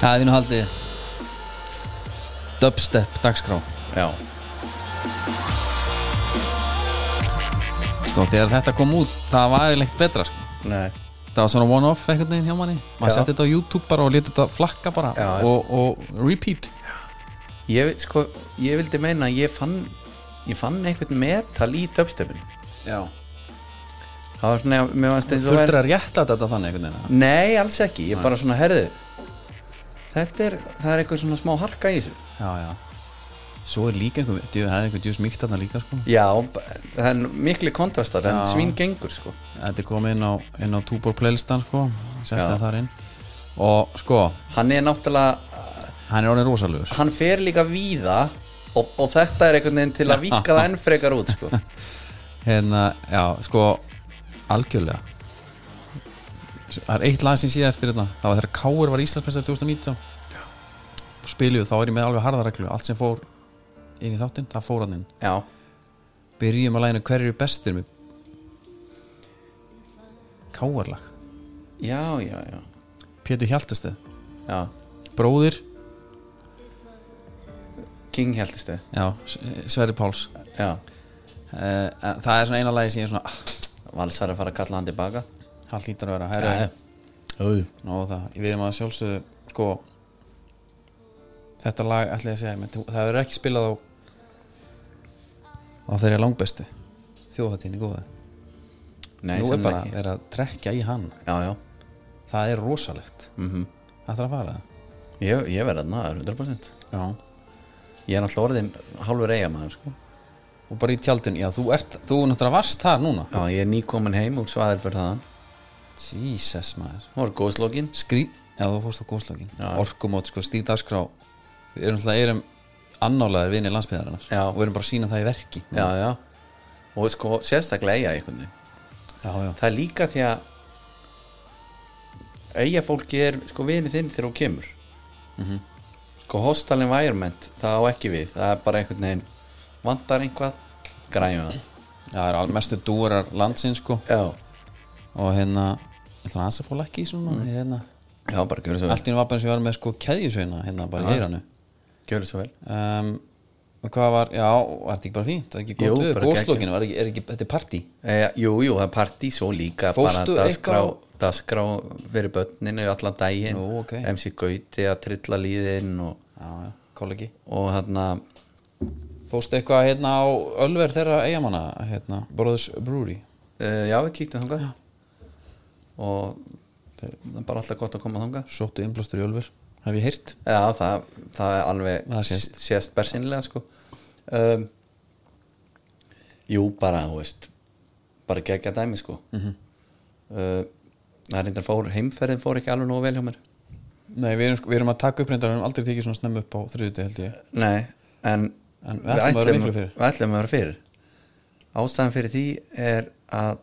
Það er nú haldið Dubstep dagskrá. Já, Sko þegar þetta kom út Það var eiginlega ekkert betra sko. Nei. Það var svona one-off einhvern veginn hjá manni. Maður setti þetta á YouTube bara og leti þetta flakka bara Já, og, og repeat. Ég, sko, ég vildi meina að ég fann ég fann einhvern metal í dubstepinu. Já. Það var svona, mér varst eins og Þurftir að rétta þetta þannig einhvern veginn Nei, alls ekki, ég bara svona herðu Þetta er, það er eitthvað svona smá harka í þessu. Já, já. Svo er líka einhver, djú, það er einhver djús mýkt þarna líka sko. Já, það er mikli kontrastar en svín gengur sko. Þetta er komið inn á, inn á túbor playlistan sko. Setti Já. það þar inn. Og sko, Hann er náttúrulega, hann er orðin rosalugur hann fer líka víða og, og þetta er einhvern veginn til að vika það enn frekar út sko. Hérna, já, sko Algjörlega Það er eitt lag sem sé eftir þetta Það var þegar Káur var Íslandsmestari 2019 og spiluðu, þá er ég með alveg harðareglu Allt sem fór inn í þáttinn, það fór hann inn. Já, Byrjum að læginu hverju bestir með Káarlag já, já, já, Pétur Hjaltesteð, já. bróðir. King Já, Sverri Páls. Já, uh, Það er svona eina lagi sem ég er svona ah, valsar að fara að kalla hann tilbaka Það hlýtur að vera Jú. Nó, það, ég veit maður sjálfsögðu sko þetta lag ætla ég að segja menn, það verður ekki spilað á á þeirri langbestu þjóðhættinni góða. Nei, nú er bara ekki. verið að trekja í hann. Já, já. Það er rosalegt. Mm það þarf að fara. Ég, ég verði að naður 100% já. Ég er náttúrulega orðin hálfur eigamæður sko. Og bara í tjaldin, já þú ert þú náttúrulega varst þar núna. Já, ég er nýkomin heim úr svaðir fyrir það Jesus maður. Það voru góðslókin skrý, já þú fórst á góðslögin Já. orkumót, sko, stíð dagskrá. Við erum náttúrulega erum annálaðir vinni landsbyðarinnar Já. og við erum bara að sína það í verki. Já, já. Og sko, sérstaklega eiga einhvern veginn. Já, já. Það er líka því að eiga fólki er sko vinið þinn þegar þú kemur. Mhm. Sko, hostal environment það á ekki við, það er bara einhvern veginn vantar einhvað, græjum það Já, það er al- mestu dúrar landsins sko. Já, og hérna ætla aðeins að fá lækki í svona mm. hérna, já, bara gjörðu svo vel. Allt í einu var bara eins og ég var með sko keðjusveina hérna bara í eiranu Gjörðu svo vel. Um, hvað var, já, var þetta ekki bara fínt? Það er ekki Jú, gott við, var ekki, er ekki, þetta er partí? E, Jú, jú, það er partí svo líka dagskrá, eitthvað dagskrá fyrir börninu allan daginn. Nú, ok. MC Gauti að trilla líðin og, já, kollegi. og hérna fóstu eitthvað hérna á Ölver þeirra eigamanna hérna, Brothers Brewery? Uh, Já, við kíktum þangað og það er bara alltaf gott að koma þangað. Sóttu innblástur í Ölver, hef ég heyrt. Já, það, það er alveg Það sést. sést bersinlega sko. Um, Jú, bara, veist bara gegja dæmi sko. Mhm. uh, Það er reyndar fór heimferðin fór ekki alveg nógu vel hjá mér. Nei, við erum, við erum að taka upp reyndar við erum aldrei tekið svona snemmu upp á þriðuti held ég. Nei, en En. Við ætlum að vera fyrir Ástæðan fyrir því er að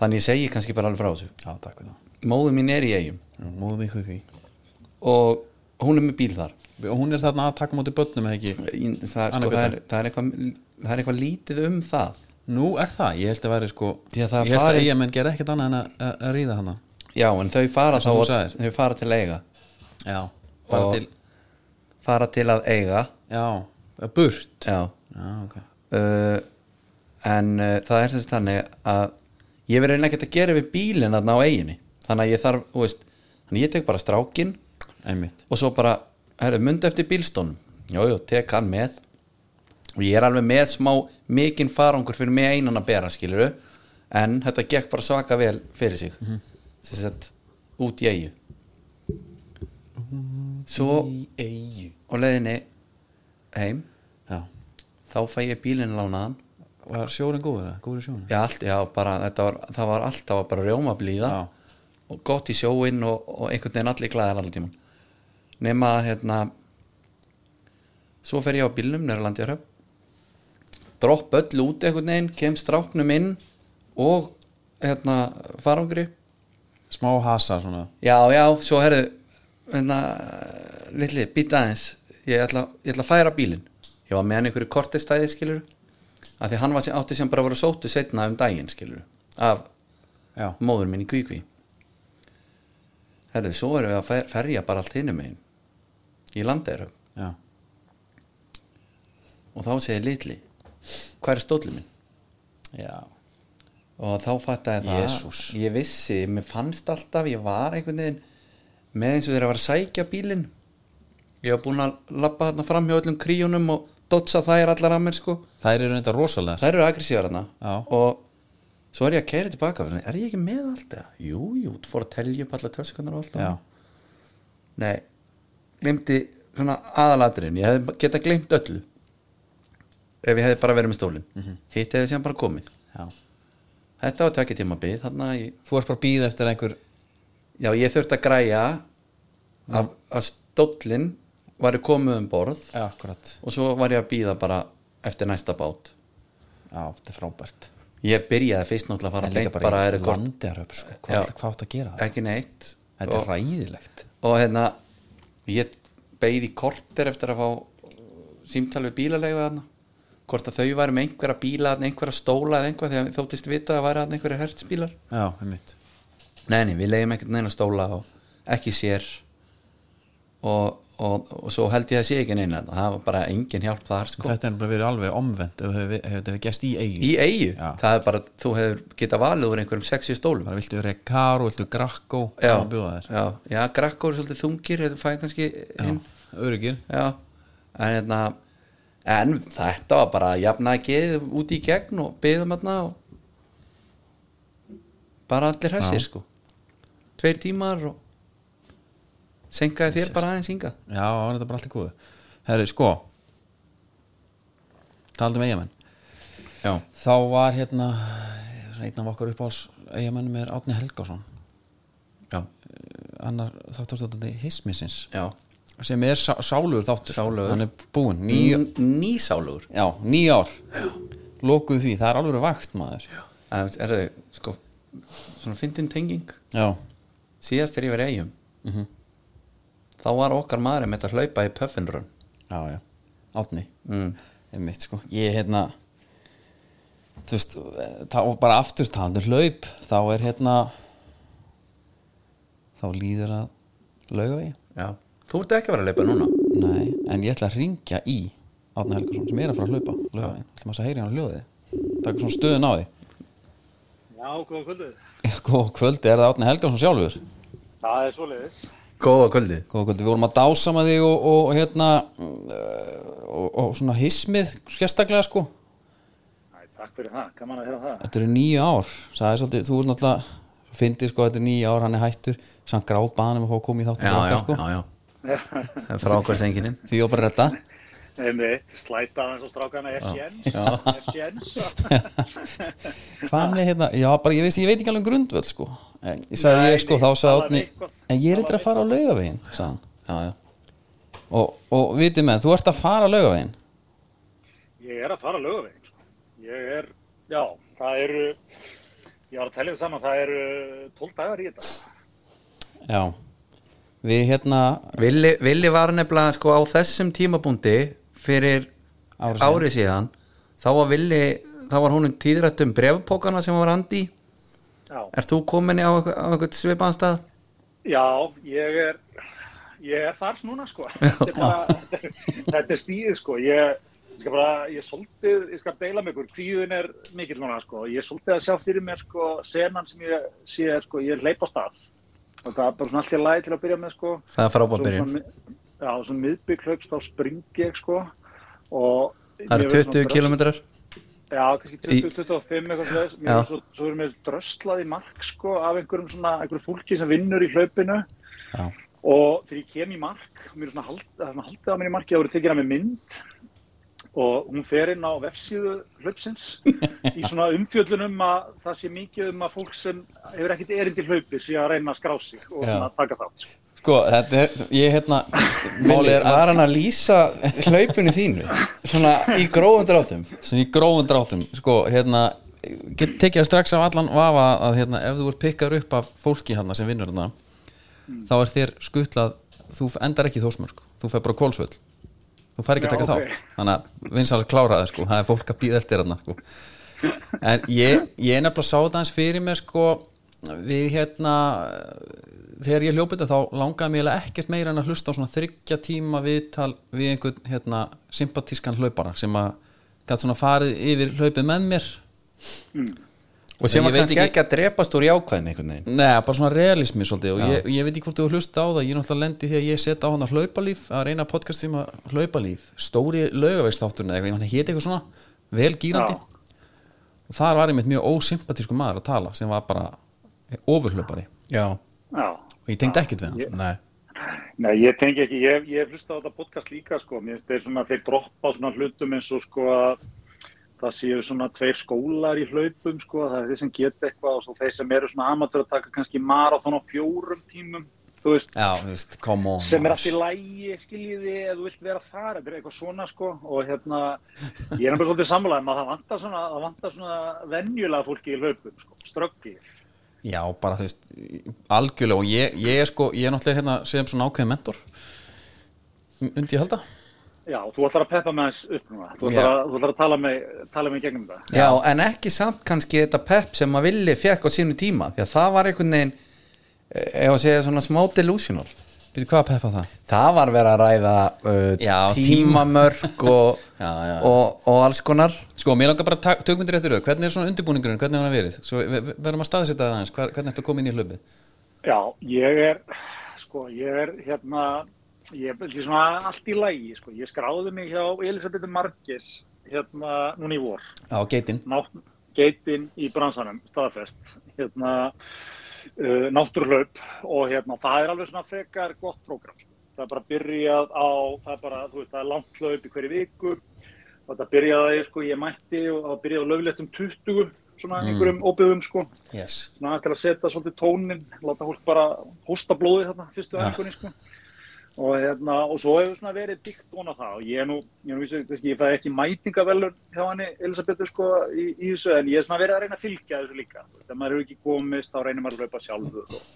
þannig ég segi kannski bara alveg frá þessu. Já, Móður mín er í eigum Já, Móðum ykkur því og hún er með bíl þar. Og hún er þarna að taka móti börnum eða ekki? Í- það, sko, það, er, það, er eitthvað, það er eitthvað lítið um það. Nú er það, ég held að væri sko að Ég held fari- að eigamenn gera ekkert annað en að, að, að ríða hana Já, en þau fara, þá, þau fara til að eiga. Já, fara Og- til fara til að eiga. Já, að burt. Já. Já, ok. Uh, En uh, það er þess þannig að ég verið ekkert að gera við bílinn þarna á eiginni þannig að ég þarf, þú veist þannig að ég tek bara strákin Einmitt. Og svo bara, herru, mundi eftir bílstónum Jójó, tek hann með. Og ég er alveg með smá mikinn farangur fyrir mig einan að bera, skiluru en þetta gekk bara svaka vel fyrir sig. Mm -hmm. sem sagt út í eigu svo á leiðinni heim. Já. Þá fæ ég bílinn lánaðan Var sjórin góður? Góður sjórin? já, allt, já, bara, var, það var allt það var bara rjóma blíða Já. og gott í sjóin og, og einhvern veginn allir glæðar allir tíman nema að hérna svo fer ég á bílnum nýra landjarhöf dropp öll út einhvern veginn kem stráknum inn og hérna farangri Smá hasa svona já, já, svo herðu hérna, litli, býta aðeins ég ætla, ég ætla að færa bílinn ég var með hann einhverju kortistæði skilur að því hann var, átti sem bara að vera sóttu setna um daginn skilur af Já. móður minn í kvíkví. Herðu, svo erum við að fer, ferja bara allt hinum megin í landeirum og þá segir litli hvað er stóllið minn? já, og þá fattaði það. Jesús. ég vissi, mér fannst alltaf ég var einhvern veginn með eins og þeir að vera að sækja bílinn. Ég var búin að labba þarna fram hjá öllum kríunum og dotsa þær allar að mér sko. Þær eru reynda rosalega. Þær eru aggressívar þarna. Já. og svo er ég að kæra tilbaka og er ég ekki með allt það? Jú, jú, þú fór að telja upp allar töskunar og allt já, Nei, glemdi svona aðalatriðin, ég hefði geta glemt öllu ef ég hefði bara verið með stólinn. -hmm. hitt hefði sem bara komið. Já. Þetta var tvekja tíma bið þarna ég, þú ert bara að býða eftir einhver já, ég þurfti að græja að, að stóllinn væri komið um borð. Já, akkurat, og svo var ég að býða bara eftir næsta bát. Já, þetta er frábært. Ég byrjaði fyrst náttúrulega að fara að beint bara, bara bara eru kort landearöp sko. Já. hvað, hvað átt að gera ekki neitt. Þetta og, er ræðilegt og hérna ég beigði korter eftir að fá símtal við bílalegu þarna. Hvort að þau væri með einhverja bíla einhverja stóla eða einhver þegar þóttist vita að væri einhverja hertsbílar já, einmitt. Nei, nei, við leiðum ekkert neina stóla og ekki sér. Og, og, og svo held ég að sé ekki neina það var bara engin hjálp þar sko. þetta er bara verið alveg omvend ef hefur hef, hef, hef gæst í eigu í eigu, Já. það er bara þú hefur geta valið úr einhverjum sexi stólum. Bara viltu Recaro, viltu Gracco já, hvað að bjóða þér. Já, já, grakkur er svolítið þungir þetta fæði kannski hinn. öryggir Já, en hérna en þetta var bara að jafna að geði út í gegn og byggðum hérna og bara allir hessir Já. sko. Tveir tímar og senkaði þér bara aðeins hinga já, þetta er bara allt í góðu. Herri, sko. Taldum eigamenn Já, þá var hérna einn af okkar uppáhalds eigamennum er Átni Helgásson já, annar þáttastóttandi hismisins já. Sem er sá, sálugur þáttur Sálugur. hann er búinn, níu, Ný, Nýsálugur. Já, níu ár. Lokuð því, það er alveg vakt maður. Er þau, sko svona fyndin tenging. Já, síðast er ég verið eigum mhm, þá var okkar maður með að hlaupa í puffinrun já, já. Átni, mm. einmitt sko. Ég hérna þú veist, þá bara aftur talandi um hlaup, þá er hérna þá líður að laugavegi. Já, þú ert ekki að vera að leipa núna? Nei, en ég ætla að ringja í Átna Helgason sem er að fara að hlaupa laugavegin, ætla maður að heyri hann hljóðið. Það er svona stöðun á því. Já, góða kvöldið. Góð kvöldi, er það Átni Helgason sjálfur? Það er svoleiðis. Góða kvöldið Góð kvöldi, við vorum að dásama þig og, og hérna uh, og, og svona hismið sérstaklega sko. Æ, takk fyrir það, gaman að heyra það. Þetta eru nýju ár, það er svolítið, þú er náttúrulega fyndið sko, þetta er nýju ár, hann er hættur. Samt gráð baðanum að fá að koma í þáttum Já, já, sko. já, já. Það er frá okkur senginin því ég var bara að redda Einmitt, slæta aðeins á strákana er sjens. Er sjens. hvað með hérna, já bara ég veist, ég veit ekki alveg um grundvöld sko, en ég sagði Nei, ég sko nei, þá sagði eitthvað- en ég er eitthvað að fara á laugavegin sagði hann, Já, já og, og vitið með, þú ert að fara á laugavegin Ég er að fara lögavegin, sko. Ég er, já, það eru, ég var að tellja það saman, það eru 12 dagar í þetta. já, við hérna Villi, Villi var nefnilega sko á þessum tímabúndi fyrir Ári síðan. ári síðan þá var Villi, þá var húnum tíðrætt um brefpókana sem var andi Já, Er þú komin á, á einhvern svipaðan stað? já, ég er, ég er þar núna, sko. Þetta er bara, þetta er stíðið, sko. Ég, ég skal bara, ég svolítið, ég skal deila með ykkur, kvíðin er mikill núna, sko. Ég svolítið að sjá fyrir mér, sko, senan sem ég sé, sko, ég hleyp á stað. Og það er bara svona allt í lagi til að byrja með, sko. Það er frábært byrjun svona mi- Já, svona miðbygg hlaups, þá spring ég, sko. Og Það eru ég verð 20 svona drösl- kilometrar Já, kannski 20-25 eitthvað slags. Er svo, svo erum við dröslað í mark, sko, af einhverjum svona, einhverjum fólki sem vinnur í hlaupinu. já, Og þegar ég kem í mark, mér er svona, hald, haldið á mér í marki, það voru tekið að með mynd og hún fer inn á vefsíðu hlaupsins í svona umfjöllunum að það sé mikið um að fólk sem hefur ekkit erindi hlaupi sé að reyna að skrá sig og svona taka þátt. Sko. Sko, þetta er ég hérna málið er að var hann að lýsa hlaupinu þínu svona í grófum dráttum sem í grófum dráttum sko, hérna, get tekið það strax af allan vafa að hérna, ef þú ert pikkar upp af fólki hérna sem vinnur hérna þá er þér skuttlað þú endar ekki í þósmörk, þú fer bara á kólsvöll þú fær ekki að Já, taka ok. þátt þannig að vinsar klára það sko, það er fólk að býða eftir hérna sko. en ég, ég er nefnilega sá þetta hans fyrir mér sko, við hérna þegar ég hljópið þetta þá langaði mér ekkert meira en að hlusta á svona þryggja tíma viðtal við einhvern hérna, sympatískan hlaupara sem að gætt svona farið yfir hlaupið með mér. Og sem Ég veit kannski ekki- ekki að drepast úr jákvæðin einhvern veginn. Nei, bara svona realismi svolítið og ég, ég veit ekki hvort þú hlusta á það ég er náttúrulega lendi því að ég set á hann að hlaupalíf að reyna podcast sem að hlaupalíf stóri laugaveistátturinn eða eitthvað, hann héti eitthvað svona vel gýrandi Já. og þar var einmitt mjög ósympatísku maður að tala sem var bara ofurhlaupari. Já, Já. Og ég tengdi ekkert við hann nei. Nei, ég tengi ekki, ég, ég hef hlustað á þetta podcast líka sko, mér finnst þeir svona, þeir droppa svona hlutum eins og sko að það séu svona tveir skólar í hlaupum sko, það er þeir sem geta eitthvað og svo þeir sem eru svona amateur að taka kannski marathon á fjórum tímum, þú veist, Já, veist, on sem er maður. allt í lægi, skiljiði, eða þú vilt vera þar, er eitthvað svona sko. Og hérna, ég er náttúrulega svolítið sammálaðum að það vantar svona, það vantar svona venjulega fólki í hlaupum sko, strögglið. Já, bara þú veist, algjörlega og ég, ég er sko, ég er náttúrulega hérna sem svona ákveðin mentor undi ég halda. Já, þú ætlar að peppa með þess upp núna, þú ætlar að, þú ætlar að tala með, tala með gegnum það. Já, en ekki samt kannski þetta pepp sem að villi fekk á sínu tíma því að það var einhvern veginn eh, ef að segja svona smá delusional Býtu hvað að peppa það? það var verið að ræða uh, Já, tímamörk og, Já, já. og, og alls konar. Sko, mér langar bara að tökum undir eftir auð Hvernig er svona undirbúningurinn, hvernig hann verið? Svo við við verðum að staðsetja það aðeins. Hver, Hvernig ertu að koma inn í hlöpið? Já, ég er, sko, ég er hérna, ég er því svona allt í lægi, sko, ég skráði mig hjá Elisabethu Margis, hérna, núna í vor, Já, geitin. Nátt, geitin í bransanum, staðfest, hérna, uh, náttúrhlaup og hérna, það er alveg svona frekar gott prógram, sko. það er bara byrjað á, það er bara, þú veist, það er langt hlaup í hverju viku. Og það byrjaði, sko, ég mætti og það byrjaði á löfléttum 20, svona einhverjum óbyggum, sko. Yes. Svona til að setja svolítið tónin láta fólk bara hósta blóði þarna fyrstu Ja. æfingunni sko og, hérna, og svo hefur svona verið byggt ón á það. Og ég er nú, ég er nú vissi, kannski, ég fæði ekki mætingavelun hjá henni Elisabethu sko í, í þessu en ég er svona verið að reyna að fylgja þessu líka. Þegar maður hefur ekki komist þá reynir maður að hlaupa sjálfur og,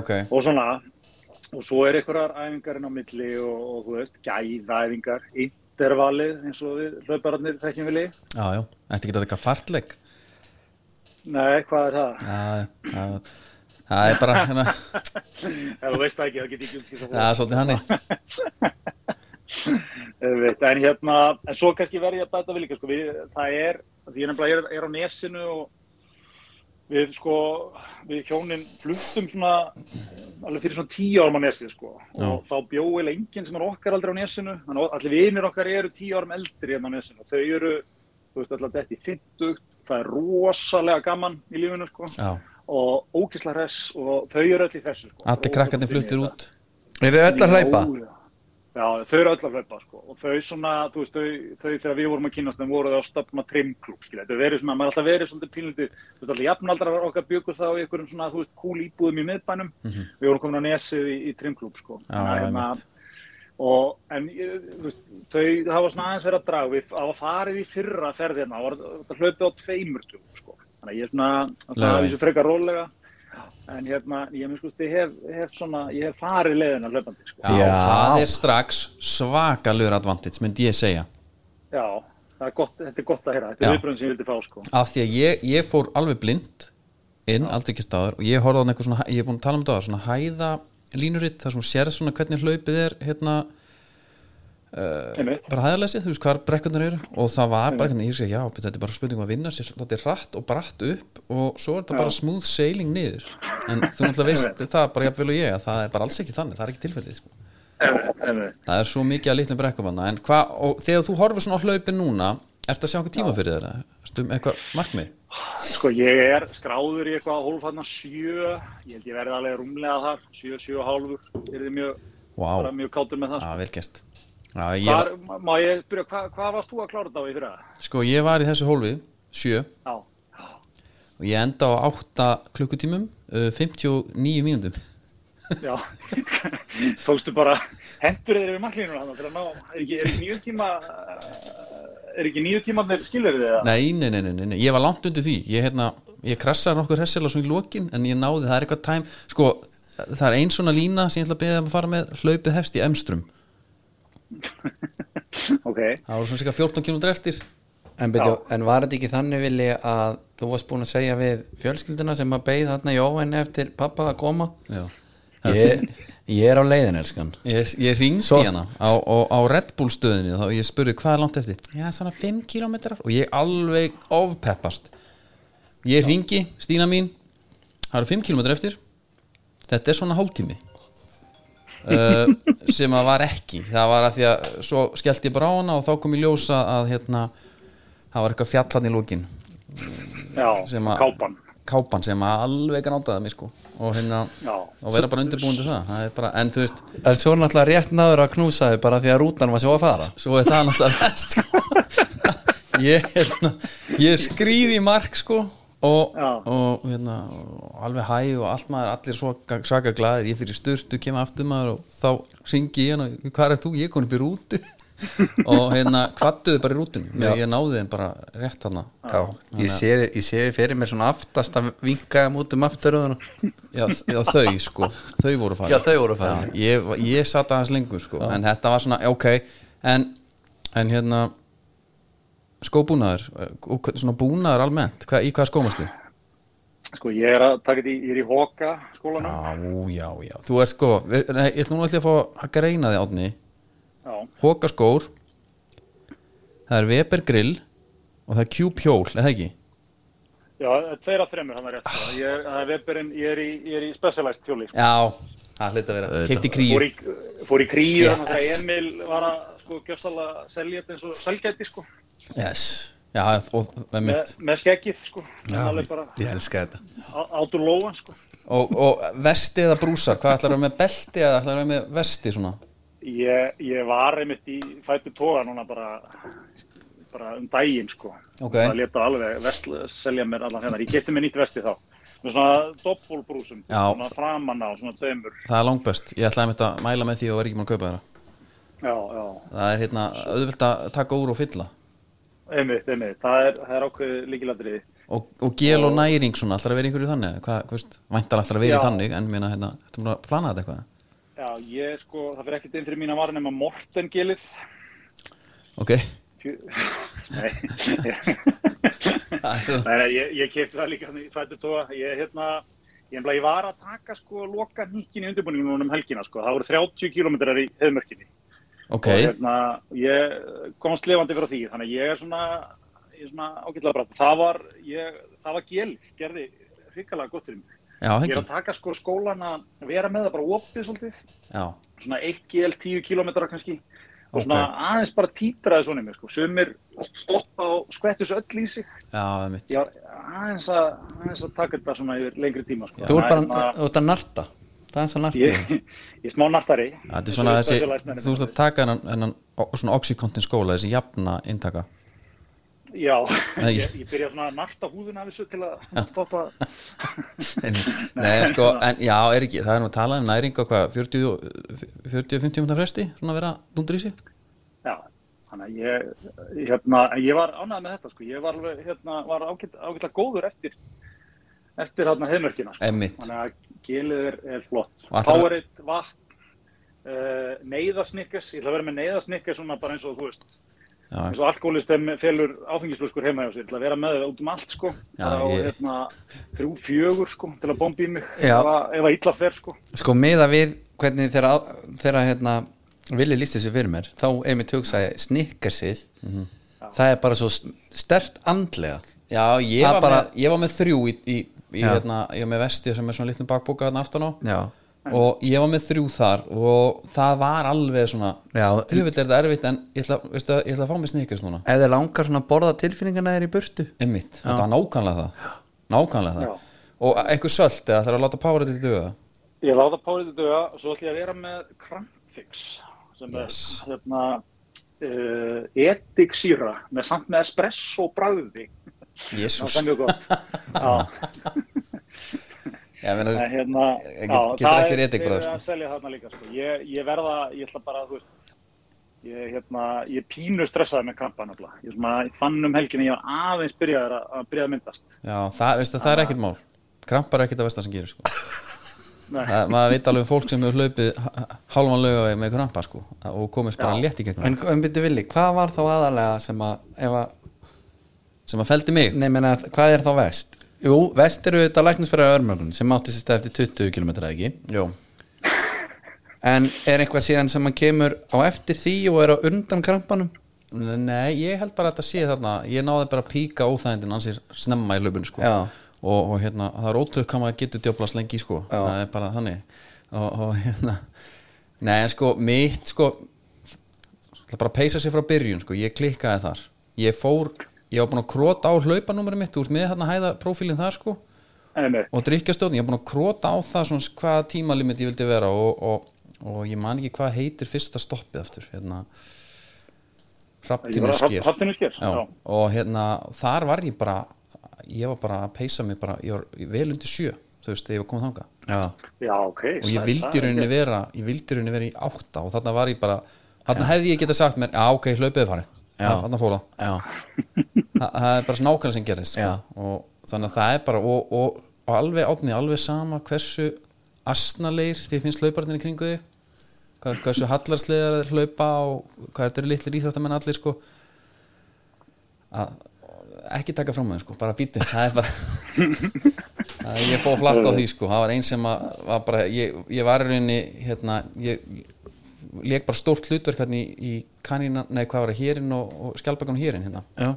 Ok. og svona. Og svo er einhverjar æfingarinn á milli og, og þú veist, gæðaæfingar intervalið eins og við hlaupararnir þekkjum vilji Já, já, ætti ekki að taka fartlegg Nei, hvað er það? Já, það, það er bara hérna, þú veist það ekki, þá get ég ekki umskipt Það. Er svolítið hannig en hérna, en svo kannski verði bæta við líka, sko, við, það er, því ég nefnilega er, er á nesinu og við, sko, við hjónin fluttum svona, alveg fyrir svona tíu árum á nesið, sko, og Já. þá bjóði enginn sem er okkar aldrei á nesinu, allir vinir okkar eru tíu árum eldri hérna á nesinu, þau eru, þú veist, alltaf þetta í fyndugt, það er rosalega gaman í lífinu, sko, Já, og ógisla hress, og þau eru öll í þessu, sko. allir krakkarnir fluttir út eru þið öll að hlaupa? Já, já, þau eru öll að hlaupa sko. og þau svona, þú veist, þau, þau þegar við vorum að kynast þeim voru þau að stopna trimklub skilja, þetta er verið svona, maður alltaf verið svolítið pínlítið, þú veist, alltaf jafnaldrar okkar byggur þá í einhverjum svona, þú veist, kúl íbúðum í miðbænum, við vorum komin á nesið í, í trimklub sko, einmitt. og en þú veist, þau hafa svona aðeins verið að draga við hafa farið í fyrra ferðina og það á tugum sko. Þannig að ég er svona, það Laugaveginn. er þessu frekar rólega en hérna, ég, minn, sko, ég, hef, hef svona, ég hef farið leiðina hlaupandi sko. Já, Já. það er strax svakalur advantage, myndi ég segja Já, það er gott, þetta er gott að heyra, þetta Já. er viðbröðin sem ég vildi fá sko. af því að ég, ég fór alveg blind inn, aldrei ekki staður og ég horfði á eitthvað svona, ég er búin að tala um þetta áður, svona hæða línuritt, þar sem sér svona hvernig hlaupið er hérna, Einmitt. bara hæðalesið, þú veist hvar brekkunar eru. Og það var bara hvernig, ég sé, já, þetta er bara spurning um að vinna sér, þetta er hratt og bratt upp og svo er þetta bara smooth sailing niður. En þú náttúrulega veist það bara jafnvel og ég að það er bara alls ekki þannig, það er ekki tilfellið sko. Það er svo mikið að litlum brekkumanna en hvað, og þegar þú horfir svona á hlaupin núna ertu að sjá eitthvað tíma fyrir þeirra? Ertu um eitthvað markmið? Sko ég er skráður í eitthvað hólf hann sjö, ég held ég verði alveg rúmlega þar, sjö, sjö og hálfur, er þið mjög, Vá, bara mjög kátur með það. Já, vel gert Já, ég, var, Hvar, má ég byrja, hvað, hvað varst þú að klára þetta á í fyrra? Sko, ég var í þessu hólfi Sjö. Já, Og ég enda á 8 klukkutímum uh, 59 mínútum. Já, tókstu bara, hendur þeir við ná, er ekki, er nýju tíma, er ekki nýju tímanir skilur þið það? nei, nei, nei, nei, nei, nei, ég var langt undir því. Ég, hérna, ég krassaði nokkur hressilega svona í lokin En ég náði, það er eitthvað tæm Sko, það er ein svona lína sem ég ætla að beða um að fara með. Hlaupið hefst í emstrum Ok, Það voru svona cirka 14 km eftir. En, byrju, en var þetta ekki þannig vilji að þú varst búin að segja við fjölskylduna sem að beið þarna í óvæni eftir pappa að koma? Já, ég, ég er á leiðin elskan. Ég, ég ringdi Svo- hana á, á, á Red Bull stöðinni þá ég spurði hvað er langt eftir. Já, svona 5 kilometrar og ég alveg ofpeppast. Ég ringi, Stína mín. Það eru 5 kilometrar eftir. Þetta er svona hálftími uh, sem að var ekki. Það var að því að svo skellti ég bara á hana og þá kom ég ljósa að hérna, það var eitthvað fjallan í lókin Já, Sem að- kápan. kápan sem að alveg grátaði mig sko. Og hérna Já. og vera bara undirbúin til það, það er bara, en þú veist En svo náttúrulega rétt náður að knúsa þig bara því að rútan var svo að fara. Svo er það náttúrulega best sko. ég, hérna, ég skrýði í mark sko og, Já. og, hérna, og alveg hæ og allt maður allir svaka, svaka glæðir ég fyrir sturtu, kemur aftur maður og þá ringi ég og hvað er þú, ég konum upp í rútu. Og hérna kvattuði bara í rútunum Já. ég náði þeim bara rétt hann Já, ég sé, ég sé fyrir mér svona aftast að vinka þeim út um afturöðuna. Já, já þau sko, þau voru farin. Já, þau voru já, ég, ég satt aðeins lengur sko. En þetta var svona, ok. En, en hérna skóbúnaður og hvað- svona búnaður almennt, hvað, í hvað skómastu? Sko, ég er að taka þetta í, ég er í Hoka skólanum Já, já, já, þú ert sko við- nei, ég ætla nú að fá að greina þig átni Já, Hóka skór það er Weber grill og það er Cube hjól, eða ekki? já, tveir af þremur hann er rétt sko. ég, það er Weberinn, ég er í, ég er í Specialized hjóli sko. Já, það hluti að vera. Keipt í fór, kríu í, fór í kríu Yes. þannig að Emil var að sko, gjöfstala selja þetta eins og selgæti sko, Yes, já, og það er með, skeggið sko. Ég elska þetta átur lóan sko. og, og vesti eða brúsar, hvað ætlar að vera með belti eða ætlar að vera með vesti svona? ég, ég var einmitt í fættu toga núna bara bara um daginn sko Ok. það leta alveg vestl, selja mér allan hennar ég geti mér nýtt vesti þá með svona doppelbrúsum Já. svona framanna og svona dömur Það er langbest, ég ætlaði að mæla með því og var ekki maður að kaupa þeirra já, já, Það er hérna auðvilt að taka úr og fylla einmitt, einmitt. Það er, það er ákveð líkiladriði og, og gel og næring svona, ætlar að vera einhverju þannig hvað, væntar ætlar að vera í Já. þannig en meina hérna, þetta er að plana þetta eitthvað? Já, ég sko, það fyrir ekkert inn fyrir mína varin nema Morten-gilið Ok, er Nei, nei, ég, ég kefti það líka þannig í fættu tóa ég, hérna, ég, ég var að taka sko loka nýkkin í undirbúningu núna um helgina sko. það voru 30 kilometrar í hefðmörkinni ok, og hérna, ég komst lifandi fyrir því þannig að ég er svona, svona ágætlega brætt það það var gél gerði hrikalega gott fyrir mig. Já, ég er að taka sko skólan að vera með það bara opið svolítið. Já, svona 1 gél, 10 kilometrar kannski. Og Ok. svona aðeins bara títraði svona í mig sko. sumir stoppa og skvettu svo öll í sig. Já, aðeins að, aðeins að taka þetta svona yfir lengri tíma sko. Þú ert er bara ert að narta Það er eins og narta ég, ég er smá nartari. Er þessi, þú ert að taka hennan, svona oxycontin skóla, þessi jafna intaka. Já, ég, ég byrja svona að narta húðuna af þessu til að stoppa Nei, sko, en já, er ekki, það er nú að tala um næring á hvað, 40-50 minúta fresti, svona að vera dundur í sig? Já, þannig að ég, hérna, ég var ánægð með þetta sko. ég var, alveg, hérna, var ágæt, ágætlega góður eftir eftir hérna heimörkina sko. Þannig að gilið er, er flott. Powerade, vatn uh, neyðasnikkes, ég ætla að vera með neyðasnikkes svona bara eins og þú veist Já, eins og alkoholistem felur áfengislöskur heima hjá sér. Til að vera með það út um allt sko. Já, bara á ég- hérna þrjú fjögur sko til að bomba í mig Já. ef að- ef illa fer sko. Sko miða við hvernig þeirra, hérna, vilja lísti þessu fyrir mér þá einmitt hugsaði snikkersið það er bara svo stert andlega. Já ég, Það var bara- með, ég var með þrjú í, í, í Já. hérna, ég var með vesti sem er svona litlum bakbóka þarna aftan á. Já, og ég var með þrjú þar og það var alveg svona Já. þrjúvill er þetta erfitt en ég ætla, veistu, ég ætla að fá mig snikkast núna. Ef þeir langar svona að borða tilfinningana þeir í burtu. Einmitt, þetta var nákvæmlega það. Nákvæmlega það. Já. og eitthvað sölt eða það er að láta pára til döða ég láta párið þetta döga og svo ætlum ég að vera með crampfix sem Yes. er hérna uh, ediksýra með samt með espresso bræði Jésús er mjög gott já, ég meina þú en veist hérna Get- já, getur það ekki er- edikbragð, þeir eru sko. að selja þarna líka sko. ég, ég verða, ég ætla bara þú veist ég, hérna, ég pínu stressaði með krampa nefnilega. ég, svona, ég fann um helginni, ég var aðeins byrjaður að, að byrjaði að myndast já, það, veistu, það er ekkert mál krampar er ekkert að vestan sem gerir sko. Nei. það, maður veit alveg um fólk sem hefur hlaupið h- hálfan lögaveg með krampa sko, og komist bara létt í gegnum En um byrju villi, hvað var þá aðalega sem að, ef að sem að feldi mig. Nei, menna, hvað er þá vest? Jú, vest eru þetta læknisfæra örmögun sem átti sér stað eftir 20 km ekki? Jó. en er eitthvað síðan sem hann kemur á eftir því og er á undan krampanum? Nei, ég held bara að þetta sé þarna ég náði bara að píka óþægindin ansið snemma í löpunni sko. Og, og hérna, það er ótrúð hvað maður getur djöflast lengi sko, það er bara þannig. Og, og hérna Nei, en sko, mitt sko það bara að peysa sér frá byrjun sko, ég klikkaði þar. Ég fór, ég var búin að króta á hlaupanúmerið mitt, þú ert með hérna hæða prófílinn þar sko Einmitt. og drikkjastjórn, ég var búin að króta á það svona hvaða tímalimit ég vildi vera og, og, og ég man ekki hvað heitir fyrsta stoppið aftur hérna já. og hérna þar var ég bara ég var bara að peysa mig bara ég var vel undir sjö, þú veist, þegar ég var komið þangað já, Já, ok. og ég það- vildi það í rauninni vera ég vildi í rauninni vera í átta og þarna var ég bara þarna hefði ég getað sagt mér, já ok, hlaupið er farið Já. þarna fór það það er bara nákvæmlega sem gerist sko. Og þannig að það er bara og, og, og alveg átni, alveg sama hversu asnaleir þið finnst hlauparnir í kringu þig. Hvað, hversu hallarslegar þeir hlaupa og hvað þetta eru litlir íþjóttamenn allir sko. Að, ekki taka fram með þeim sko, bara býti það er bara að ég fóð flatt á því sko. Það var einn sem að, var bara ég, ég var í rauninni hérna, ég leik bara stórt hlutverk hérna í, í kanina, nei hvað var það, hérinn og, og skjálpakan hérinn hérna. Já,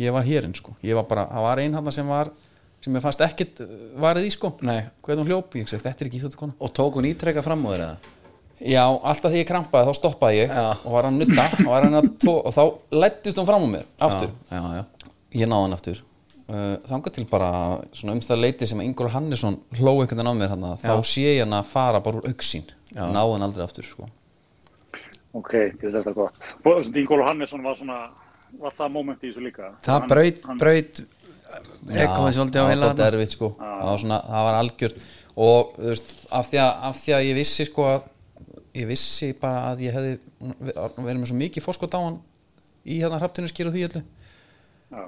ég var hérinn sko. Ég var bara, það var einn hann sem var sem ég fannst ekkit uh, varið í sko. Nei. hvernig hún hljóp, ég segi þetta er ekki íþjóttu kona og tók hún ítrekka fram á þér eða? Já, alltaf þegar ég krampaði þá stoppaði ég Já. og var að nutta og, var að tvo, og þá lættist hún fram á mér aftur, já, já, já, ég náði hann aftur. Uh, þangað til bara svona um það leiti sem Ingóla Hannesson hló einhvern veginn á mér hann þá sé ég hann að fara bara úr auksín náði hann aldrei aftur sko. Ok, þetta er gott. Ingólu Hannesson var svona, var það moment í þessu líka. það braut, braut ekkoði svolítið á það heila sko það var, svona, það var algjör og þú veist, af því, að, af því að ég vissi sko að ég vissi bara að ég hefði verið með svo mikið fórskot á hann í hérna hrapptinu skýr og því öllu Já.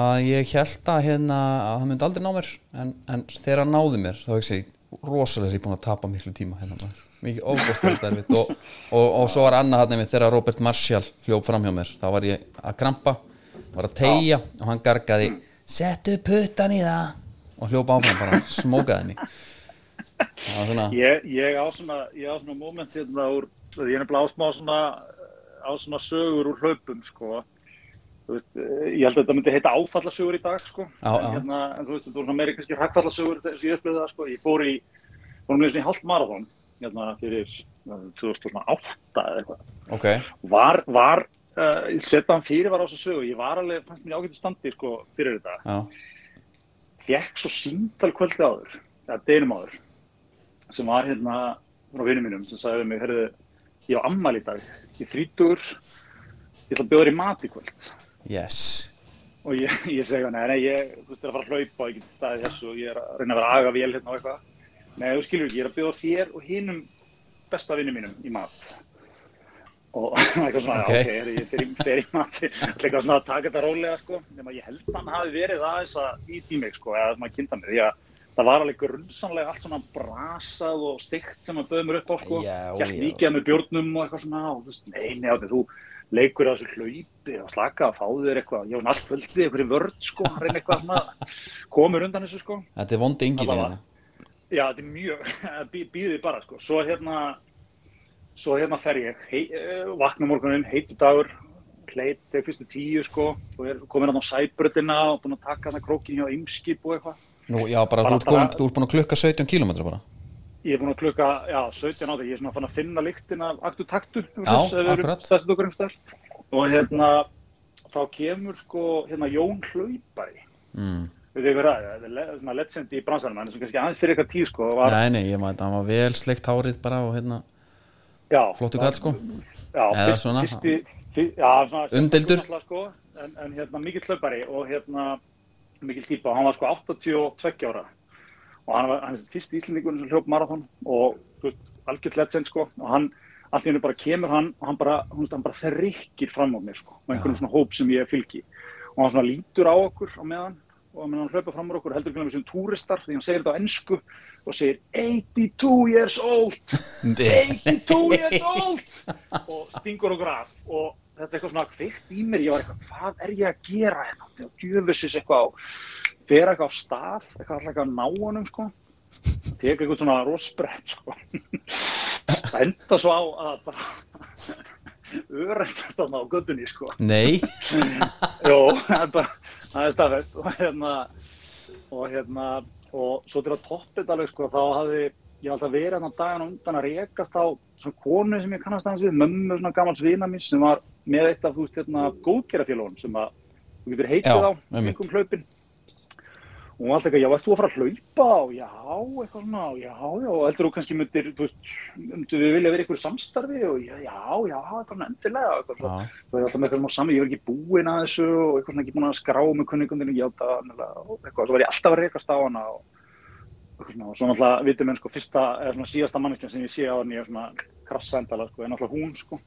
að ég held að hérna að það myndi aldrei ná mér en, en þegar hann náði mér þá ekki ég rosalega er ég búin að tapa miklu tíma hérna maður. Mikið erfitt og, og, og svo var annað hann þegar Robert Marshall hljóp fram hjá mér þá var ég að krampa var að tegja og hann gargaði settu puttan í það og hljóp áfram bara, smókaði var svona Ég, ég á svona, ég á svona moment hérna úr, ég er nefnilega á smá svona, á svona sögur úr hlaupum, sko. Veist, ég held að þetta myndi heita áfallasögur í dag, sko. En, já. Hérna, en þú veist, þetta voru meiri kannski hrakkfallasögur þess að ég upplöði það, sko. Ég fór í, fórum við svona í hálft marathon, hérna fyrir eh, 2008 eða eitthvað. ok, Var, var, uh, setja hann fyrir var á þessu sögu, ég var alveg, fannst mér í ágættu standi, sko, fyrir þetta. Fekk svo símtal kvöldi áður eða deginum áður sem var hérna frá vinnum mínum sem sagði mig, herðu, ég á ammæli í dag ég þrítugur ég ætla að bjóða þér í mat í kvöld. Yes. Og ég, ég segi, nei, nei, ég þú veist, er að fara að hlaupa og ég get staðið þessu og ég er að reyna að vera aga vel hérna og eitthvað nei, þú skilur ekki, ég er að bjóða þér og hinum besta vinnum mínum í mat. Og eitthvað svona, Ok. ok, ok er, ég fer í, mat? Eitthvað svona að taka þetta rólega sko. Nema ég held að hann hafi verið aðeins að í mig sko, eða svona að mig því að það var alveg grunnsamlega allt svona brasað og steikt sem að bauði mér upp á sko. Já. mikið með bjórnum og eitthvað svona og þú veist, nei, nei, þú leikur að þessu hlaupi og slaka að fá þér eitthvað, ég var allt völdið eitthvað í vörð sko, komur undan þessu sko. Þetta er vondi hérna Já, þetta er mjög, býðið bara sko. Svo hérna, svo hérna fer ég, hei, eh, vakna morgunin, heitu dagur, hleit þegar fyrstu tíu sko, og er komin að á sæbröðina og búin að taka þarna krókin hjá ymskip og eitthvað. Nú, já, bara, Bara- þú, ert ert búin að klukka 17 km bara Ég er búin að klukka, já, 17 á þetta, ég er svona fann að finna lyktin af aktu taktu, Já, akkurat. stærstu okkur umstæð. Og hérna, þá kemur sko, hérna Jón Hlaupari, mm. Við þau verið þetta er legend í bransanum, en sem kannski aðeins fyrir eitthvað tíð sko, var, nei, nei, ég maður, hann var vel sleikt hárið bara og hérna, já, flottu kall sko. Já, Eða fyrst, svona. fyrsti, fyr, já, svona, náttúrulega, Sko, en, en hérna mikill hlaupari og hérna mikill típa hann var sko 82 ára. Og hann var hann er fyrsti íslendingun sem hljóp marathon og veist, algjörð legend sko. Og hann, allt í hennu bara kemur hann og hann bara, hann bara þrykkir fram á mér sko og einhvern svona hóp sem ég fylgi. Og hann svona lítur á okkur á meðan og meðan hann hlaupa fram á okkur heldur ekki við sem túristar því hann segir þetta á ennsku og segir 82 years old 82 years old! Og stingur okkur af. Og þetta er eitthvað svona kveikt í mér. Ég var eitthvað, hvað er ég að gera hérna? Djöfisins eitthvað á fer eitthvað á stað, eitthvað alltaf eitthvað að ná honum sko. Tek eitthvað svona rosbrett sko. Það enda svo á að bara þarna á göttunni sko. Nei, Jó, það er bara, það er staðfest og hérna, og hérna, og svo til að toppa þetta alveg, sko, þá hafði ég alltaf verið hann á daginn á undan að rekast á svona konu sem ég kannast aðeins við, mömmu svona gamals vina mín sem var með eitt af, þú veist, hérna, góðgerafélagum sem að þú getur heitið á, einhverjum hlaupin. Og hún var alltaf eitthvað, já, varst þú að fara að hlaupa? Og já, eitthvað svona, og já, já, og heldur þú kannski myndir, þú veist, myndir við vilja vera einhverju samstarfi? Og já, já, já, eitthvað svona endilega, og eitthvað svona. Já, það er alltaf með eitthvað svona sami, ég var ekki búinn að þessu. Og eitthvað svona ekki búinn að skrá með kunningundinu nefnilega og eitthvað, svo var ég alltaf að rekast á hana og eitthvað svona, og svo náttúrulega vitum enn sko fyrsta, eða svona síðasta manneskjan sem ég sé á hann ég er svona krassa endala sko, er náttúrulega hún sko.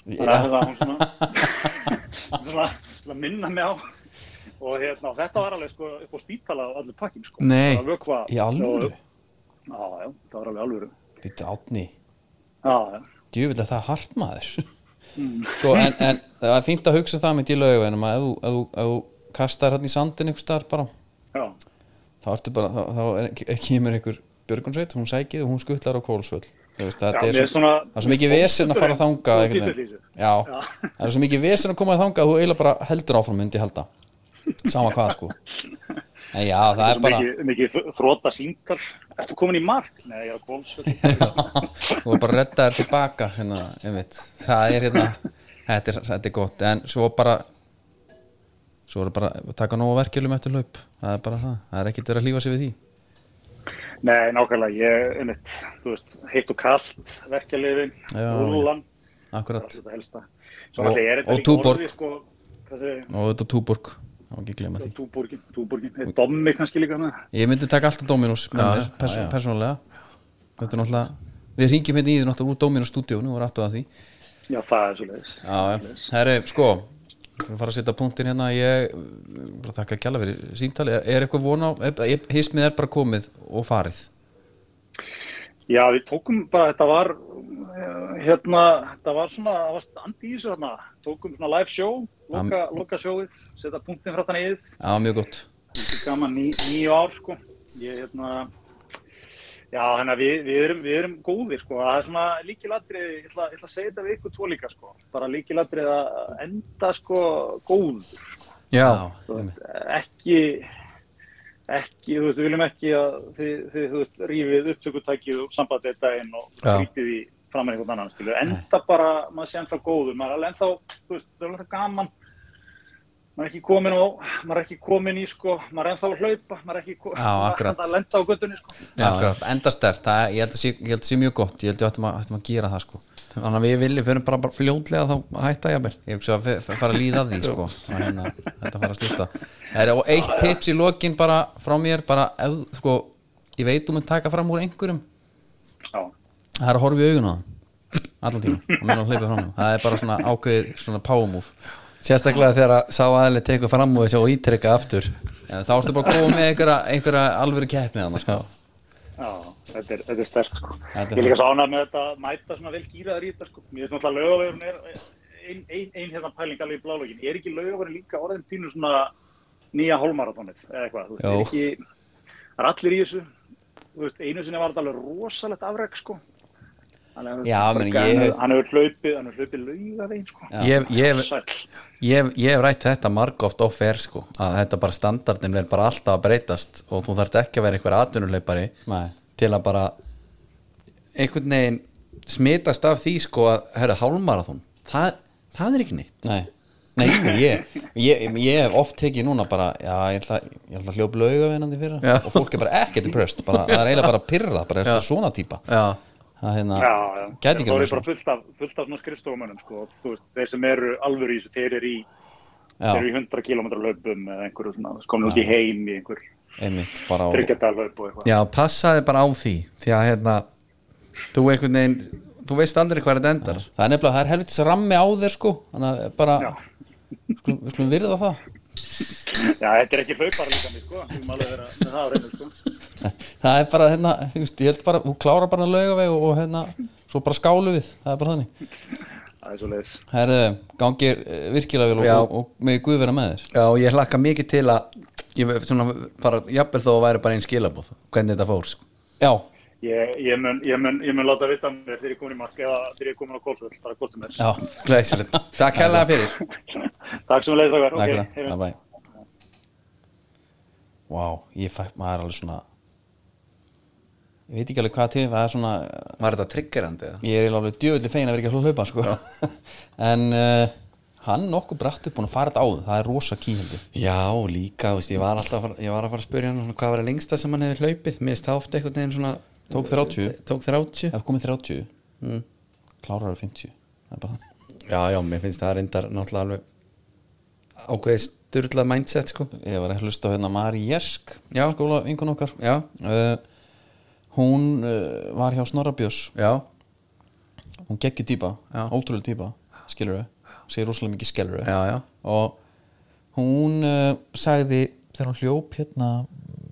Þannig að já, þetta hún svona, svona, svona minna mig á og hérna, og þetta var alveg sko upp á spítala á allir pakkin sko. Nei. Vökva, í alvöru? Já, já, það var alveg alvöru. Býttu átni, Já, já, djúvill er það hart maður. Mm. Sko, en, en það er fínt að hugsa það mitt í laugunum að ef þú- kastar hann í sandin einhvers staðar bara já, þá ertu bara, þá, þá er, kemur einhver björgunsveit, hún sækið og hún skuttlar á kólsvöld veist, já, þetta mér er er svo, svona það er svo mikið vesen að fara því þessu. já, Já. það er svo mikið vesen að koma þangað að þú eiginlega bara heldur áfram myndi halda sama hvað sko. En já, það er Svo bara mikið, mikið þróta sínkall Ertu komin í mark? Nei, ég er að kólsvöld þú er bara að redda þér tilbaka hérna, það er hérna þetta er, þetta er gott, en svo bara svo er bara að taka nógu verkjölum eftir hlaup, það er bara það. Það er ekkert verið að hlífa sig við því. Nei, nákvæmlega, ég, einmitt, þú veist, heitt og kallt, verkjalifin, Já, rúlan, akkurat, þetta helsta. Svo Og- er og Túborg. sko, og þetta túborg ekki túborgin, túborgin, er dommi kannski líka hana. ég myndi taka alltaf Dominos með mér, pers persónulega. Þetta er náttúrulega við ringjum hérna í því náttúrulega úr Dominos stúdíónu og rættu að því. Já, það er svo leiðis. já, já, herri, sko við fara að setja punktin hérna. Ég bara þakka að kjalla fyrir símtali er, er eitthvað vona á, hismið er bara komið og farið? Já, við tókum bara, þetta var, eh, hérna, þetta var svona, það var standi í þessu þarna, tókum svona live show, loka, loka showið, setja punktin frá þannig yfir. já, mjög gott. Þetta er gaman ní, nýju ár sko. Ég hérna já þannig að við, við, erum, við erum góðir sko. Það er svona líkilatrið ég ætla, að segja þetta við ykkur tvo líka sko. Bara líkilatrið að enda sko góður sko. Já, veist, ekki ekki, þú veist, við viljum ekki að þið, þið þú veist, rífið upptökutækið og sambandið daginn og Já. skrítið í framan einhvern annan, skilur, enda bara maður sé ennþá góður, maður er alveg ennþá þú veist, það er alveg gaman maður er ekki komin á, maður er ekki komin í sko, maður er ennþá að hlaupa maður er ekki ko- Já, akkurat. að lenda á göttunni sko. Já. Akkurat, enda stert, það, ég held að sé, ég held að sé mjög gott. Ég held að við ættum að gera það sko. Þannig að við viljum fyrir bara, bara fljótlega þá að hætta jafnvel. Ég hugsa að fara að líða að því sko. Að hérna, þetta fara að slúta er, og eitt tips í lokin bara frá mér bara, ef, sko, ég veit þú mun taka fram úr einhverjum. Já, það er að horfa í augun á það. Allan tíma, og menn að hleypa fram það er bara svona ákveðið, svona power move Sérstaklega þegar að sá aðli tekur fram og þessu og ítrekka aftur. Ja, þá ertu bara koma með einhverja, einhverja alvöru keppni þannig sko. já, þetta er, þetta er stert sko. Þetta er ég er líka svo ánægð með þetta að mæta svona vel gýraður í þetta sko. Mér finnst náttúrulega lögavegurinn er ein, ein, ein hérna pæling alveg í blálögin er ekki lögavegurinn líka orðin pínu svona nýja hólmaratónið eða eitthvað, er það er allir í þessu. Þú veist, einu sinni var þetta alveg rosalegt afreg sko Já, meni, hann ég- hefur- hann hefur hlaupið, hann hefur hlaupið laugavegin sko. Ég, ég, ég, ég hef rætt þetta margóft off-air sko, að þetta bara standardin er bara alltaf að breytast og þú þarft ekki að vera einhver atvinnuleipari Nei. til að bara einhvern veginn smitast af því sko að herra hálmarathon, það, það er ekki neitt. Nei, nei, ég, ég, ég hef oft tekið núna bara já, ég ætla, ég ætla að hljópa laugavinnandi fyrir Já. og fólk er bara ekkert depressed bara, það er eiginlega bara pyrrað, bara eftir svona típa já, það hérna, Já, já, gæti ekki það verið er bara fullt af, fullt af svona skrifstofumönnum sko, þú veist, þeir sem eru alvöru í þessu, þeir eru í Já. þeir eru í 100 km löpum eða einhverju svona, komin út í heim í einhver einmitt, bara á tryggjadalöp og eitthvað. Já, passaði bara á því því að hérna þú einhvern veginn, þú veist aldrei hvað þetta endar. Það er nefnilega, það er helvitis rammi á þér sko. Þannig að bara Já. skulum, við skulum virða það. Já, þetta er ekki hlaupar líka mig, sko, við málega vera með það á reynu, sko það er bara, hérna, ég held bara þú klára bara laugaveg og, og hérna svo bara skálu við, það er bara þannig. Það er svo leiðis Herðu, gangir virkilega vel og, og, og með guð vera með þér. Já, ég hlakka mikið til að ég jafnvel þó að væri bara einn skilabóð hvernig þetta fór sko. Já, ég, ég, mun, ég, mun, ég mun láta vita mér þegar ég komin í mark eða þegar ég komin á kólfull, bara hvort sem er. Já, Glæsilegt, takk hella fyrir. Takk sem við leiðist okkar. takk fyrir Ok, heyrumst. það bæ Vá, ég fæ, maður er alveg svona Ég veit ekki alveg hvað til Það er svona, Var þetta triggerandi ég er alveg djöfulli fein að vera ekki að hlaupa sko. En uh, hann nokkuð brætt upp að fara þetta áður. Það er rosa kýhildi Já, líka, veist, ég var alltaf að fara, ég var að fara að spyrja hann hvað var það lengsta sem hann hefði hlaupið. Mér ofta einhvern veginn svona Tók 30. Tók 30 Ef komið 30, mm. klárar 50 Það er bara Já, já, mér finnst það reyndar náttúrulega alveg ákveðið styrlað mindset sko. Ég var að hlusta hérna Mari Jersk. Skóla vinkun okkar. Já, uh, Hún uh, var hjá Snorra Björns. Já, Hún geggjur típa, Já. ótrúlega típa Skilur þau, segir rosalega mikið skilur já Og hún uh, sagði Þegar hún hljóp hérna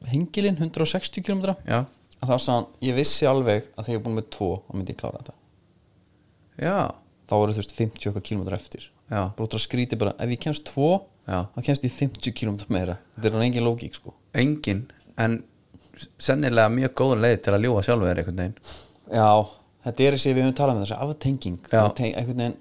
Hengilinn 160 km Já, Þá sagði hann, ég vissi alveg að þegar ég er búin með tvo þá myndi ég klára þetta. Já, Þá voru þú veist 50 okkar km eftir. Já, Brótra skríti bara, ef ég kemst tvo þá kemst ég 50 km meira. Þetta er hann engin lógík sko. Engin, en sennilega mjög góður leið til að ljúa sjálfur einhvern veginn. Já, þetta er þessi við höfum talað með þessi aftenging einhvern veginn,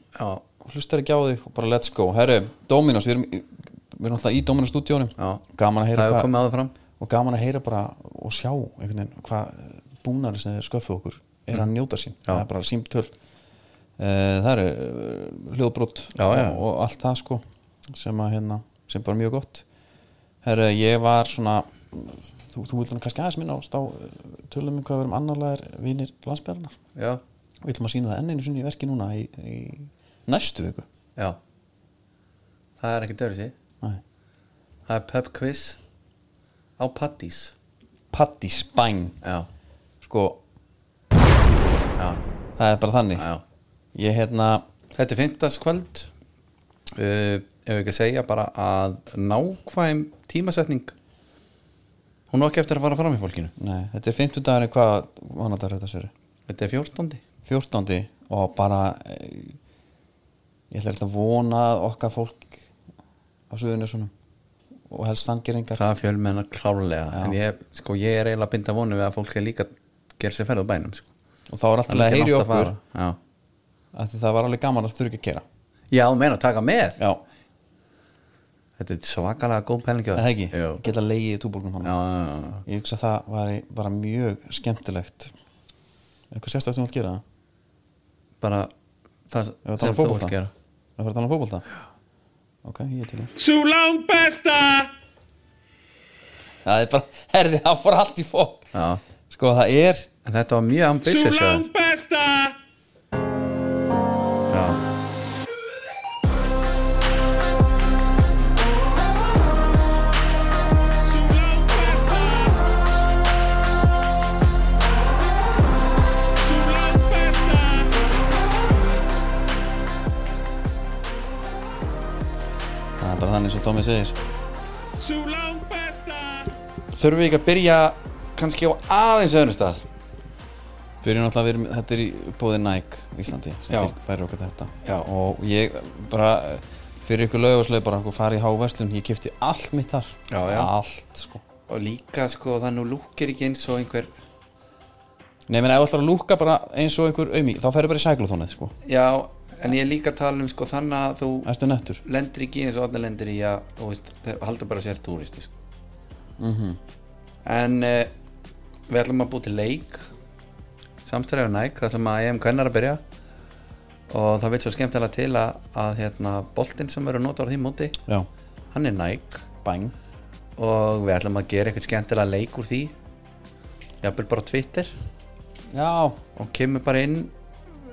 hlustar ekki á þig og bara let's go. Herru, Dominos, við erum, við erum alltaf í Dominos stúdíónum. Gaman að heyra hvað og gaman að heyra bara og sjá einhvern veginn hvað búnari sem þeir sköffu okkur er að njóta sín, Já. það er bara símtöl. Uh, það eru uh, hljóðbrot og, og allt það sko sem að hérna, sem bara mjög gott. Herru, ég var svona þú, þú vildur kannski aðeins minna á tölum um hvað við erum annarlegar vinir landsbjörnar Já, við ætlum að sína það enn einu sinni í verki núna í, í næstu viku. Já. Það er ekki dörri sér Nei. Það er pub quiz á Pattís Patti Spæn Já, sko, já, það er bara þannig. Já ég hérna Þetta er fimmtagskvöld. Uh, Ef við ekki að segja bara að nákvæm tímasetning Hún á ekki eftir að fara fram í fólkinu Nei, þetta er 50 dagurinn hvað vanadagur þetta sér Þetta er 14. 14. og bara eh, ég ætla að vona að okkar fólk á suðunissunum og helst sangeringar Það fjöl með hennar klálega. En ég, sko, ég er eiginlega að binda vonu við að fólk sé líka gera sér ferð á bænum sko. og þá er alltaf að heyri okkur að það var alveg gaman að þurfa ekki að kera Já meina að taka með Já, Þetta er svakalega góð pælingi það ekki, Jú. geta leiðið í túbólnum Já, hann já, já, já. Ég hugsa að það var bara mjög skemmtilegt. Eitthvað sérstæð sem þú vilt gera? Bara það Ef sem um þú fótbolta. vilt gera. Það fyrir að tala um fótbolta? Ok, ég er til í Sú langt besta Það er bara, herði, það fór allt í fólk Já, Sko, það er en þetta var mjög Sú ambitious þér. langt besta Bara þannig sem Tommy segir. Þurfum við ekki að byrja kannski á aðeins öðrum stað? Fyrir náttúrulega við erum, þetta er í bóði Nike í Íslandi sem Já. færir okkur þetta. Já. og ég bara fyrir ykkur löguslega bara okkur farið í háverslun ég kipti allt mitt þar. Já, já. allt sko. Og líka sko það nú lúkir ekki eins og einhver Nei, menn ef þú ætlar að lúka bara eins og einhver auðmík þá færir bara í sægluþónið sko. Já, en ég er líka að tala um sko þannig að þú lendir ekki eins og allir lendir í að þú veist, haldur bara sér túristi sko. Mm En uh, við ætlum að búið til leik samstæðlega næk þar sem að EM kvennar að byrja. Og það vil svo skemmtilega til að, að hérna, boltinn sem verður notar á því móti Já, hann er næk bæng og við ætlum að gera eitthvað skemmtilega leik úr því. Jafnvel bara á Twitter. Já, og kemur bara inn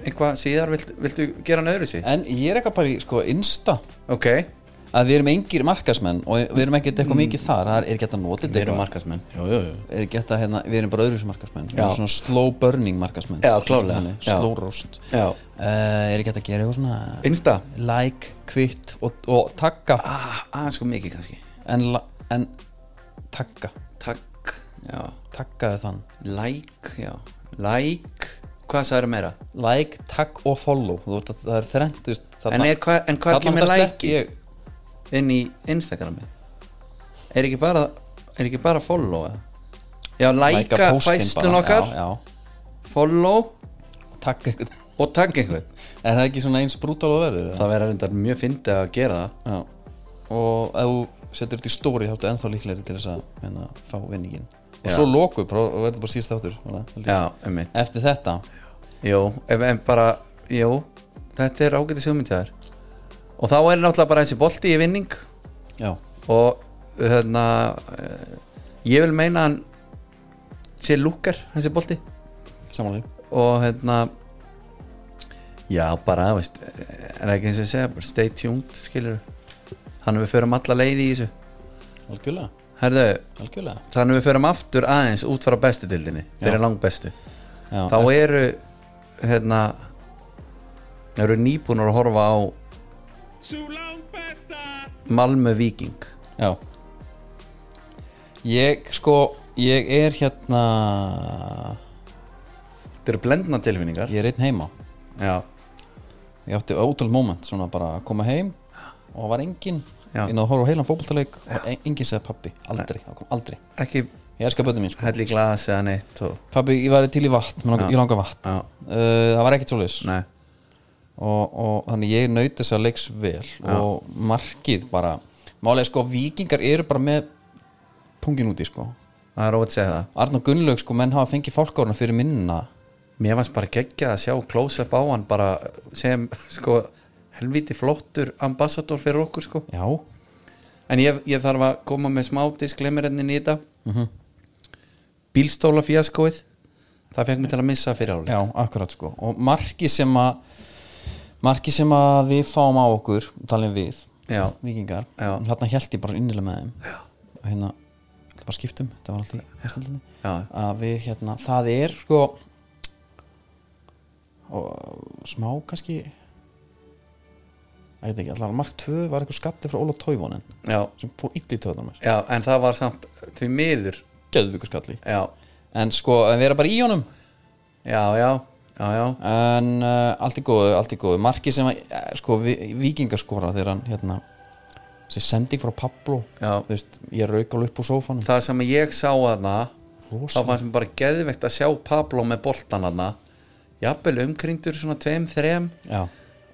eitthvað síðar, vilt, viltu gera hann öðru sig? en ég er eitthvað bara í sko Insta. Ok, að við erum engir markasmenn og við erum ekkert eitthvað mikið þar. Það er ekki hægt að nota við þetta erum eitthvað? markasmenn Jú, jú, jú er ekki hægt að hérna, við erum bara öðru sem markasmenn við erum svona slow burning markasmenn Já, klárlega. Þannig, Já. slow roast. Já, uh, er ekki hægt að gera eitthvað svona Insta? Like, kvitt og, og tagga ah, aðeins sko mikið kannski. En, la- en tagga Takk, já. Taggaði þann. Like, já. Like, hvað sagður meira? like, tagg og follow. Veist að það er þrennt En, er, hva, en hvað kemur like ég, inn í Instagrami? Er ekki bara er ekki bara follow? Já, like að postin fæslun okkar. Já, já. follow. Takk eitthvað og tagg einhvern. Er það ekki svona eins brútal og verður það verður reyndar mjög fyndið að gera það. Já. og ef þú setur þetta í stóri þá ertu ennþá líklegri til þess að hérna, fá vinningin og Já. svo loku, og verður bara síðast áttur um eftir þetta. Ef en bara Jú, þetta er ágætið sjómyndjaður Og þá er náttúrulega bara þessi bolti í vinning. Já, Og hérna eh, Ég vil meina hann sé lúkar, þessi bolti. Samanlega Og hérna Já, bara, veist Er ekki eins og segja, stay tuned Skilur Þannig við förum alla leið í þessu. Algjörlega, Herðu, algjörlega. þannig við förum aftur aðeins út frá bestu dildinni Þeir eru lang bestu já, Þá eru hérna eru nýbúnar að horfa á langt Malmö Viking já. Ég sko ég er hérna Þetta eru blendna tilfinningar. Ég er einn heima. Já, ég átti ótrúlega moment svona bara að koma heim og það var engin Já. Inn að horfa á heilan fótboltaleik og en- enginn segði pappi, aldrei, aldrei. Ekki ég elska bönnum mín sko. hell í glas eða neitt og, pappi, ég var til í vatn, Já. ég langar vatn. Já, uh, það var ekkert svoleiðis. Nei. Og, og þannig ég naut þess að leiks vel og markið bara málega sko, vikingar eru bara með pungin úti sko. Það er óvægt að segja það. Arnar Gunnlaug sko, menn hafa fengið fálkárna fyrir minna Mér varst bara geggjað að sjá close-up á hann bara sem sko helviti flottur ambassador fyrir okkur sko. Já, En ég, ég þarf að koma með smá diskleimerennin í þetta. Mhm. Bílstóla fíaskóið Það fekk mig til að missa fyrir áli já, akkurat sko. Og markið sem að markið sem að við fáum á okkur talin við, Já, vikingar þarna held ég bara innilega með þeim. Já. og hérna, þetta bara skiptum þetta var alltaf að við hérna, það er sko og smá kannski ég veit ekki, allar mark 2 var eitthvað skapti frá Óla Tóivonen sem fór illa í töðunar mér. Já En það var samt því miður. Geðvíkur skalli. Já, en sko, að vera bara í honum. Já, já, já, já. En uh, allt í góðu, allt í góðu. Marki sem að, eh, sko, vi, vikingaskora þegar hann, hérna þessi sending frá Pablo Já. Þú veist, ég rauk alveg upp úr sófanum. Það sem ég sá aðna þá rosa, fannst mér bara geðvegt að sjá Pablo með boltan aðna jafnvel umkringdur svona tveim, þrem. Já,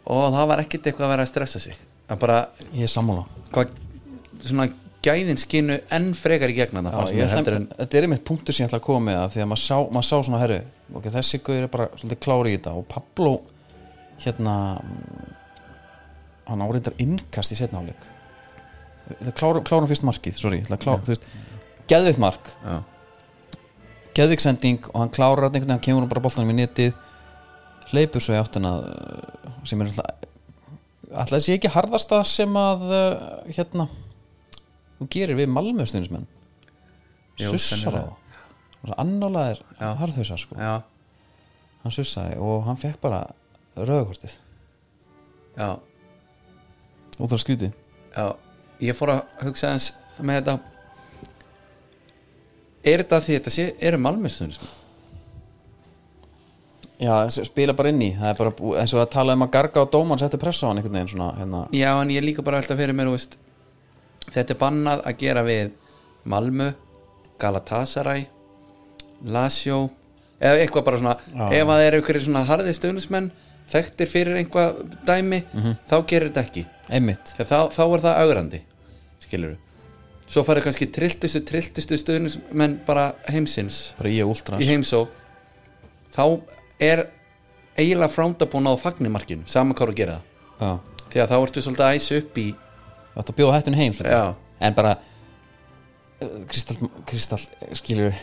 og það var ekkert eitthvað að vera að stressa sig. Að bara, ég er sammála. hvað svona gæðin skinu enn frekar í gegna það Já, heldur en þetta er einmitt punktur sem ég ætla að koma með það því að maður sá, maður sá svona herru okay, þessi gauður er bara svolítið klári í þetta. Og Pablo hérna hann áreindar innkast í setna áleik það klára, klára fyrst markið, sorry klára, þú veist, geðveikt mark. Já, geðveikt sending og hann klárar hann kemur bara boltanum í netið hleypur svo í áttina uh, sem er alltaf sé ekki harðasta sem að uh, hérna þú gerir við Malmö stundismenn Jú, sussar á annálega er Já. harðhausa sko. Já, hann sussaði og hann fekk bara rauðakortið. Já, ótrúlega skrítið já. Ég fór að hugsa eins með þetta. Er þetta því þetta sé, eru malmestunum já, spila bara inn í. Það er bara eins og að tala um að garga á dóman setja pressa á hann einhvern veginn svona hérna, já, en ég líka bara alltaf fyrir mér veist, þetta er bannað að gera við Malmö Galatasaray Lazio eða eitthvað bara svona Já. ef að það eru ykkur svona harðið stöðnismenn þekktir fyrir einhvað dæmi Mhm. þá gerir þetta ekki. Einmitt. Þá, þá er það augrandi skilur svo farið kannski trilltustu trilltustu stöðnismenn bara heimsins. Bara últrans í heimsók þá er eiginlega frándabúin á fagnimarkinu saman hvað þú gera það. Já, því að þá ertu svolítið að æsa upp í þetta bjóða hættun heim en bara uh, Kristall, Kristall skilur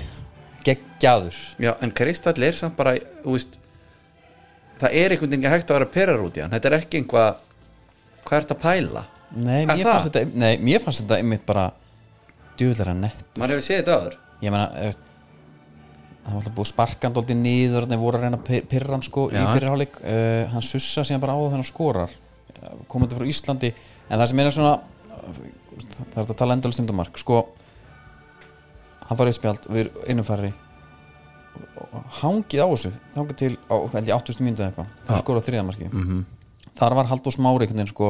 geggjaður. Já, en Kristall er samt bara þú veist, það er einhvern veginn hægt að vera perar út í hann þetta er ekki einhvað hvað ert að pæla? Nei, mér fannst, þetta, nei, mér fannst þetta einmitt bara djúðlega nett maður hefur séð þetta áður. Ég meina eh, það var alltaf búið sparkandóldi niður þannig voru að reyna að py- pyrra hann sko í Já. fyrirháleik uh, hann sussa síðan bara á þegar hann skorar komandi frá Íslandi. En það sem er svona það er að tala endalist um þetta mark sko. Hann farið spjald við einum færri hangið á þessu hangið til á held ég 80. mínútu eða eitthvað. Það skorað þriðamarki mm -hmm. þar var Halldór Smári sko.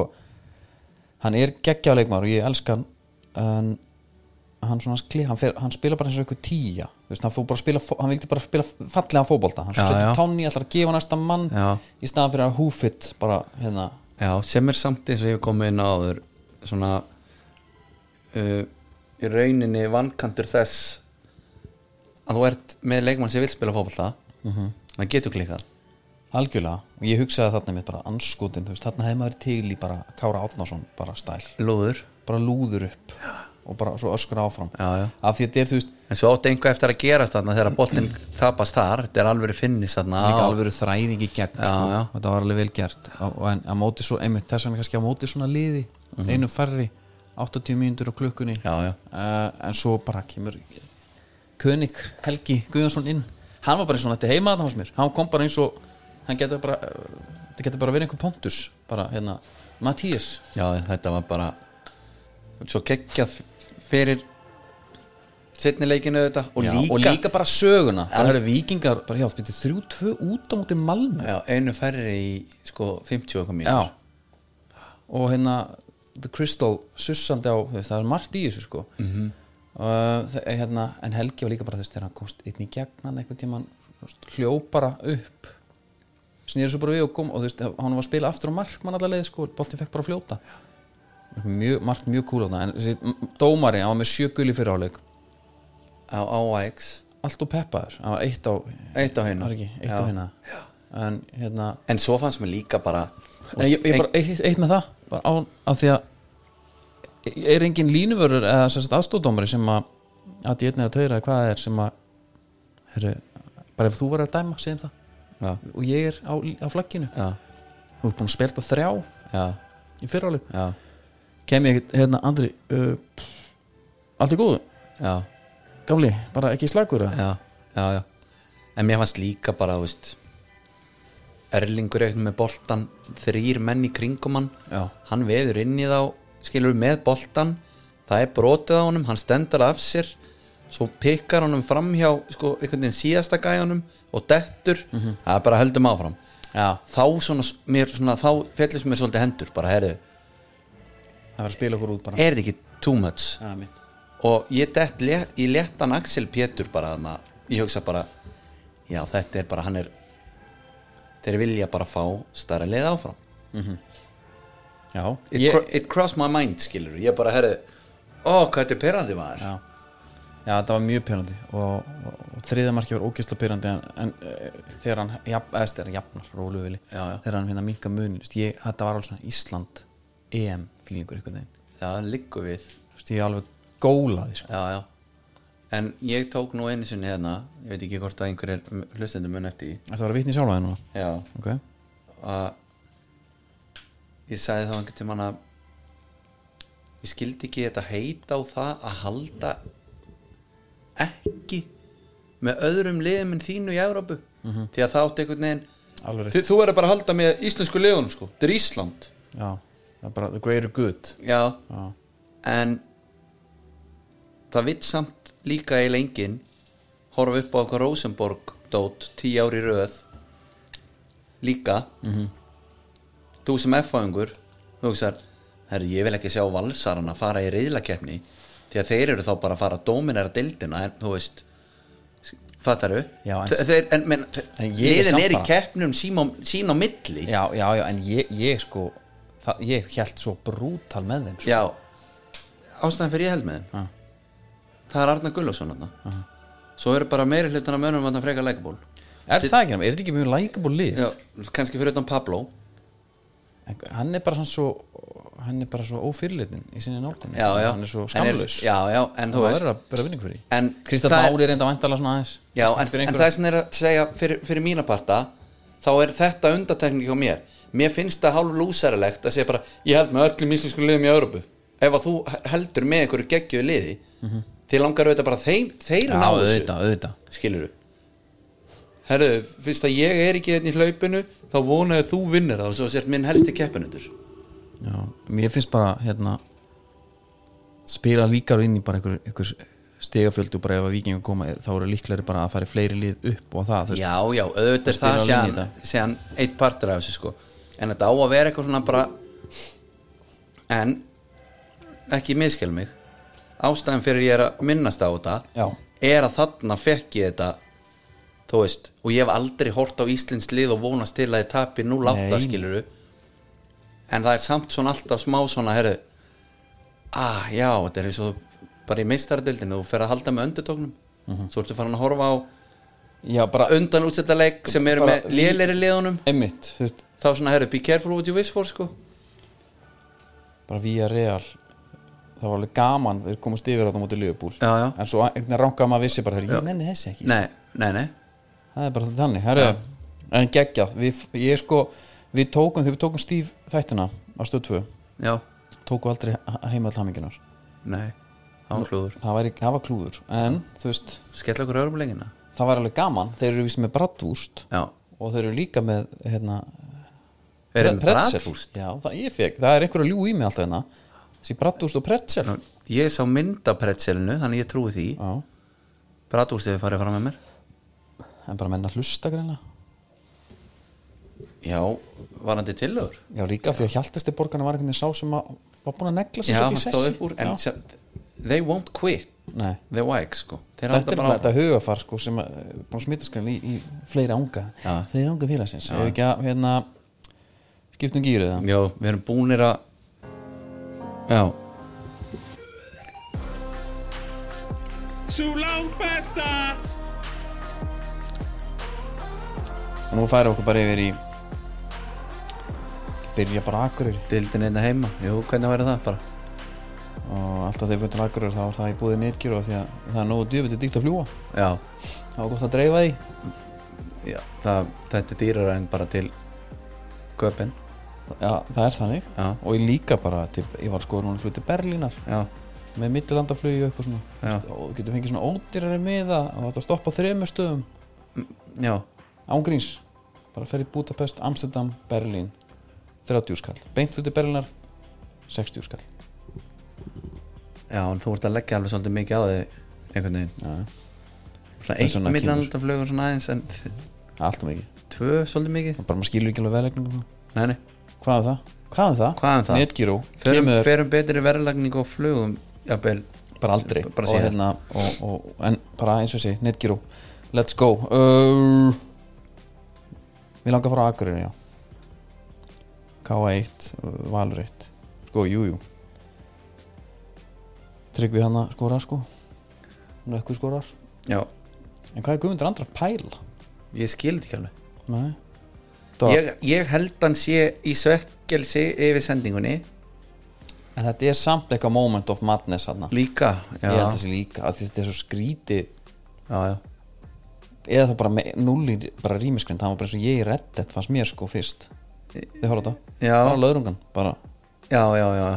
Hann er geggjáleikmar og ég elska hann en hann, svona, kli, hann, fer, hann spila bara eins og eitthvað tíja veist, hann, bara spila, hann vildi bara spila fallega fótbolta. Hann Já, setur já. tánni, ætlar að gefa næsta mann Já. í staðan fyrir að húfitt bara hérna. Já, sem er samt eins og ég hef komið inn á áður svona uh, í rauninni vankantur þess að þú ert með leikmann sem vil spila fótbolta Mhm. það getur klikkað. Algjörlega. Og ég hugsaði þarna mitt bara anskotin, þarna hefði maður til í bara Kára Átnásson, bara stæl. Lúður. Bara lúður upp og bara svo öskra áfram. Já, já. af því að þetta er, þú veist, en svo átti einhver eftir að gerast þarna þegar boltinn tapast þar. Þetta er alveg finnis þarna. Líka alveg þræðing í gegn Já, sko. og þetta var alveg vel gert. Og, og en að móti svo, einmitt þess vegna kannski að móti svona liði einu færri 80 mínútur á klukkunni. Uh, en svo bara kemur König Helgi Guðjónsson inn. Hann var bara eins og þetta heima þarna hos mér. Hann kom bara eins og hann getur bara, uh, þetta getur bara verið einhver pontus bara hérna, Mattías já, þetta var bara svo geggjað fyrir setni leikinu þetta og, Já, líka, og líka bara söguna. Það eru vikingar, bara já, þetta er 3-2 út á móti Malmö. Já, einu færri í sko 50 okkar Já. Og hérna The Crystal sussandi á, það er margt í þessu sko. Mm. -hmm. hérna, en Helgi var líka bara veist þegar hann komst einn í gegn hann einhvern tímann hljóp bara upp snýður svo bara við og kom og þú veist, hann var að spila aftur á markmann allar leið sko, boltinn fekk bara að fljóta mjög, margt mjög kúl á það en þessi dómari, hann var með sjö gulli fyrir áleik á, á AX allt og peppaður, hann var eitt á eitt á var ekki, eitt á hérna en hérna en svo fannst mér líka bara Nei, ég, ég bara, eitt, eitt með það. Bara á, af því að er engin línuvörur eða aðstóðdómari sem að að ég einnig að tauðra hvað er sem að heru, bara ef þú var að dæma segjum það. Já, og ég er á, á flagginu. Já, þú ert búin að spelta þrjá já, í fyrráleik já, kem ég hérna Andri uh, allt er góðu, já, gamli, bara ekki slagur já, já, já. en mér fannst líka bara veist Erlingur eitthvað með boltan þrýr menn í kringum hann. Já. hann veður inn í þá skilur með boltan það er brotið á honum, hann stendur af sér. Svo pikkar honum fram hjá sko, einhvern veginn síðasta gæjanum og dettur, það er bara höldum áfram. Já, þá svona, mér, svona þá fellist mér svolítið hendur bara, herðu, það var að spila okkur út bara. Er þetta ekki too much? Mitt. Og ég dett létt, í léttan Axel Pétur bara þarna, ég hugsa bara já þetta er bara hann er þeir vilja bara fá stærra leið áfram. Já, it, ég, cro it crossed my mind skilur ég bara herri, ó hvað þetta er perandi maður. Já. Já, þetta var mjög pyrrandi og, og, og þriða marki var ógeðslega pyrrandi en, en uh, þegar hann jafnar rólu vili, Já, já. þegar hann minka munin ég, þetta var alveg svona Ísland EM fílingur einhvern veginn. Já, liggur við. Þú veist, ég alveg gólaði sko. já, já. en ég tók nú einu sinni hérna ég veit ekki hvort að einhver er hlustendur mun eftir því. Þetta var að vitni sjálfa hennu já, ok, að ég sagði þá einhvern tímann að ég skildi ekki þetta heita á það að halda ekki með öðrum liðum en þínu í Evrópu. Því að það átti einhvern veginn alveg þú verður bara að halda með íslensku liðunum sko. Þetta er Ísland. Já, það er bara the greater good. Já, já, en það vitt samt líka í lengin horfa upp á eitthvað Rosenborg dót tíu ári röð líka. -hmm. þú sem F-fáingur þú veist herri, ég vil ekki sjá valsarana fara í reyðlakeppni því að þeir eru þá bara að fara að dóminera deildina en þú veist fattaru Já, en- en, En ég er liðin er í keppnum sín á milli. Já, já, já en ég, ég sko það, ég held svo brútal með þeim sko. Já Ástæðan fyrir ég held með þeim. Já. Það er Arnar Gullason þarna. Svo eru bara meiri hlutan af mönnum að freka lækaból er það ekki, er þetta ekki mjög likeable lið? Já, kannski fyrir utan Pablo. En hann er bara hann svo hann er bara svo ófyrirlitin í sinni já hann er svo skamlaus en það verður að bera vinning fyrir En Kristall það er- reynda vantala svona aðeins. Já, en, en það sem er að segja fyrir, fyrir mína parta Þá er þetta undatekning hjá mér Mér finnst það hálf lúsarilegt að segja bara Ég held með öllum íslensku liðum í Európu Ef að þú heldur með einhverju geggjöðu liði Þið langar auðvitað bara þeim, þeir já, ná þessu. skilur herru, fyrst að ég er ekki hérna í hlaupinu þá vonaði að þú vinnir það og svo sért minn helsti keppinundur já, mér finnst bara hérna spila líkar inn í bara einhver, einhver stegafjöldu bara ef að vikingum koma þá eru líklegri bara að fara í fleiri lið upp og það, þú já, já, auðvitað Það séðan, séðan eitt partur af þessu sko en þetta á að vera eitthvað svona bara en ekki miskjál mig ástæðan fyrir ég er að minnast á þetta Já. er að þarna fekk ég þetta þú veist, og ég hef aldrei hort á Íslands lið og vonast til að ég tapi 0-8 Nei. skiluru en það er samt svona alltaf smá svona herru, ah já þetta er eins og bara í meistardildinu þú fer að halda með öndutóknum Mhm. svo ertu farin að horfa á Já, bara undan útsettaleik sem eru með léleri liðunum einmitt, þú veist, þá svona herru, be careful what you wish for sko. Bara via real. Það var alveg gaman þeir komast yfir á Liverpool. Já, já, en svo ranga maður vissi bara, ég nenni þessi ekki. Nei, nei, nei. Það er bara þannig, herri en geggjað, við, ég sko við tókum, þegar við tókum Steve þættina á stöð 2, já, tókum aldrei heimall haminginar, nei, það var klúður. Það var, það var klúður. En, þú veist, skella okkur öðrum lengina það var alveg gaman. Þeir eru vist með bratwúst já, og þeir eru líka með hérna, er pretzel. bratwúst já, það ég fekk, það er einhver að ljú í mig alltaf hérna. Þessi bratwúst og pretzel. Ég sá mynd af pretzelinu þannig ég trúi því. Já, bratwúst hefur farið fram með mér. En bara menna hlusta greinlega já, varandi tillögur. Já, líka því að hjaltasti borgarna var einhvern veginn sá sem að, var búin að negla svolítið hann í sessi. úr en they won't quit Nei, the wike sko. Þeir þetta er bara þetta hugafar sko, sem eh, búin að smita skræn í, í fleiri ánga fleiri ánga félagsins. Ef ekki að hérna skiptum gýrið það já, við erum búnir að já, Sú langt besta og nú færum okkur bara yfir í byrja bara akkurir dildin einna heima. Jú, hvernig verður það bara? Og alltaf þegar við til akkurir þá var það í búið netgjur og því að það er nógu djöfið til dýkt að fljúa já, það var gott að dreifa því. Já það, þetta er dýrara en bara til köpinn Já, það er þannig. Já, og ég líka bara, til, ég var sko núna fluti Berlínar. Já, með millilandaflugi og eitthvað svona. Já. Og getur fengið svona ódýrari miða og þetta stoppa á þremur stöðum. Já. Ángríns bara fer í Budapest, Amsterdam, Berlín. 30 skall, beint fyrir Berlínar 60 skall. Já, en þú ert að leggja alveg svolítið mikið á þig einhvern veginn. Svona Það eitt svona millandaflugur svona aðeins en allt og mikið. Tvö svolítið mikið. Bara maður skilur ekki alveg veðlegningum nei, nei, hvað er það? hvað er það? hvað er það? Netgyro, ferum, kemur ferum betri verðlagning á flugum jafnvel, bara aldrei. Bara og, síðan. hérna, og, og, en bara eins og sé, Netgyro let's go. Uh, við langar að fara á Akureyri já. K1, uh, Valur 1 sko, jú, jú. Tryggvi hann að skora sko Nökku skorar. Já, en hvað er Guðmundur andra að pæla? ég skil þetta ekki alveg. Nei ég, ég held hann sé í svekkelsi yfir sendingunni. En þetta er samt eitthvað moment of madness hann líka já, ég held þessi líka, þetta er svo skríti já, já, eða þá bara með núli bara rýmiskrind, það var bara eins og ég í Reddit fannst mér sko fyrst. Þið horfðu þetta, bara löðrungan bara, já, já, já.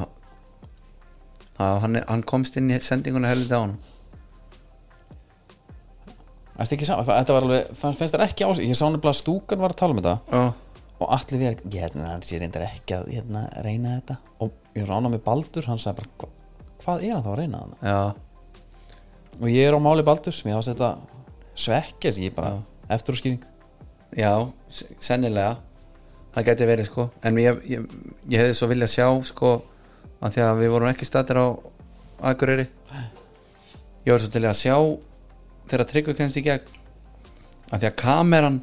Hann, er- hann komst inn í sendinguna helviti á hann þetta var alveg fannst, þér ekki á sig, ég sá nefnilega að stúkan var að tala um þetta já, og allir við, ég hérna, sé reyndar ekki að hérna, reyna þetta. Og ég var ánað með Baldur, hann sagði bara hva, hvað er hann þá að reyna já, og ég er á máli Baldurs, mér hafst þetta svekkjast, ég bara eftir úr skýring já sennilega. Það geti verið sko. En ég, ég, ég hefði svo viljað sjá sko að því að við vorum ekki statir á Akureyri. Ég var svo til að sjá þegar Tryggvi kennst í gegn. Að því að kameran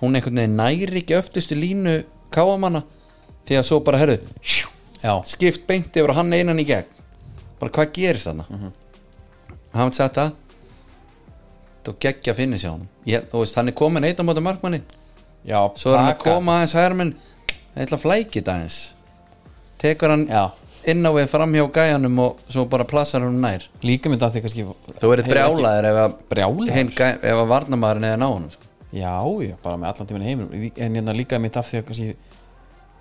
hún einhvern veginn næri ekki öftustu línu káamanna því að svo bara herðu já, skipt beint yfir og hann einan í gegn. Bara hvað gerist þarna? Mm -hmm. hann sagt það þú geggja að finna sér hann ég, veist, hann er komin eitt á móti markmanni. Já, svo er hann að taka- koma aðeins herminn eitthvað flækit aðeins. Tekur hann já, inn á við framhjá gæjanum og svo bara plassar hann nær. Líka mynd að því kannski þú verður brjálaðir ef að brjálaður? gæ, ef að varnamaðurinn eða ná hann sko. Já, já, bara með allan tíminn í heiminum. En hérna líka mitt af því að kannski,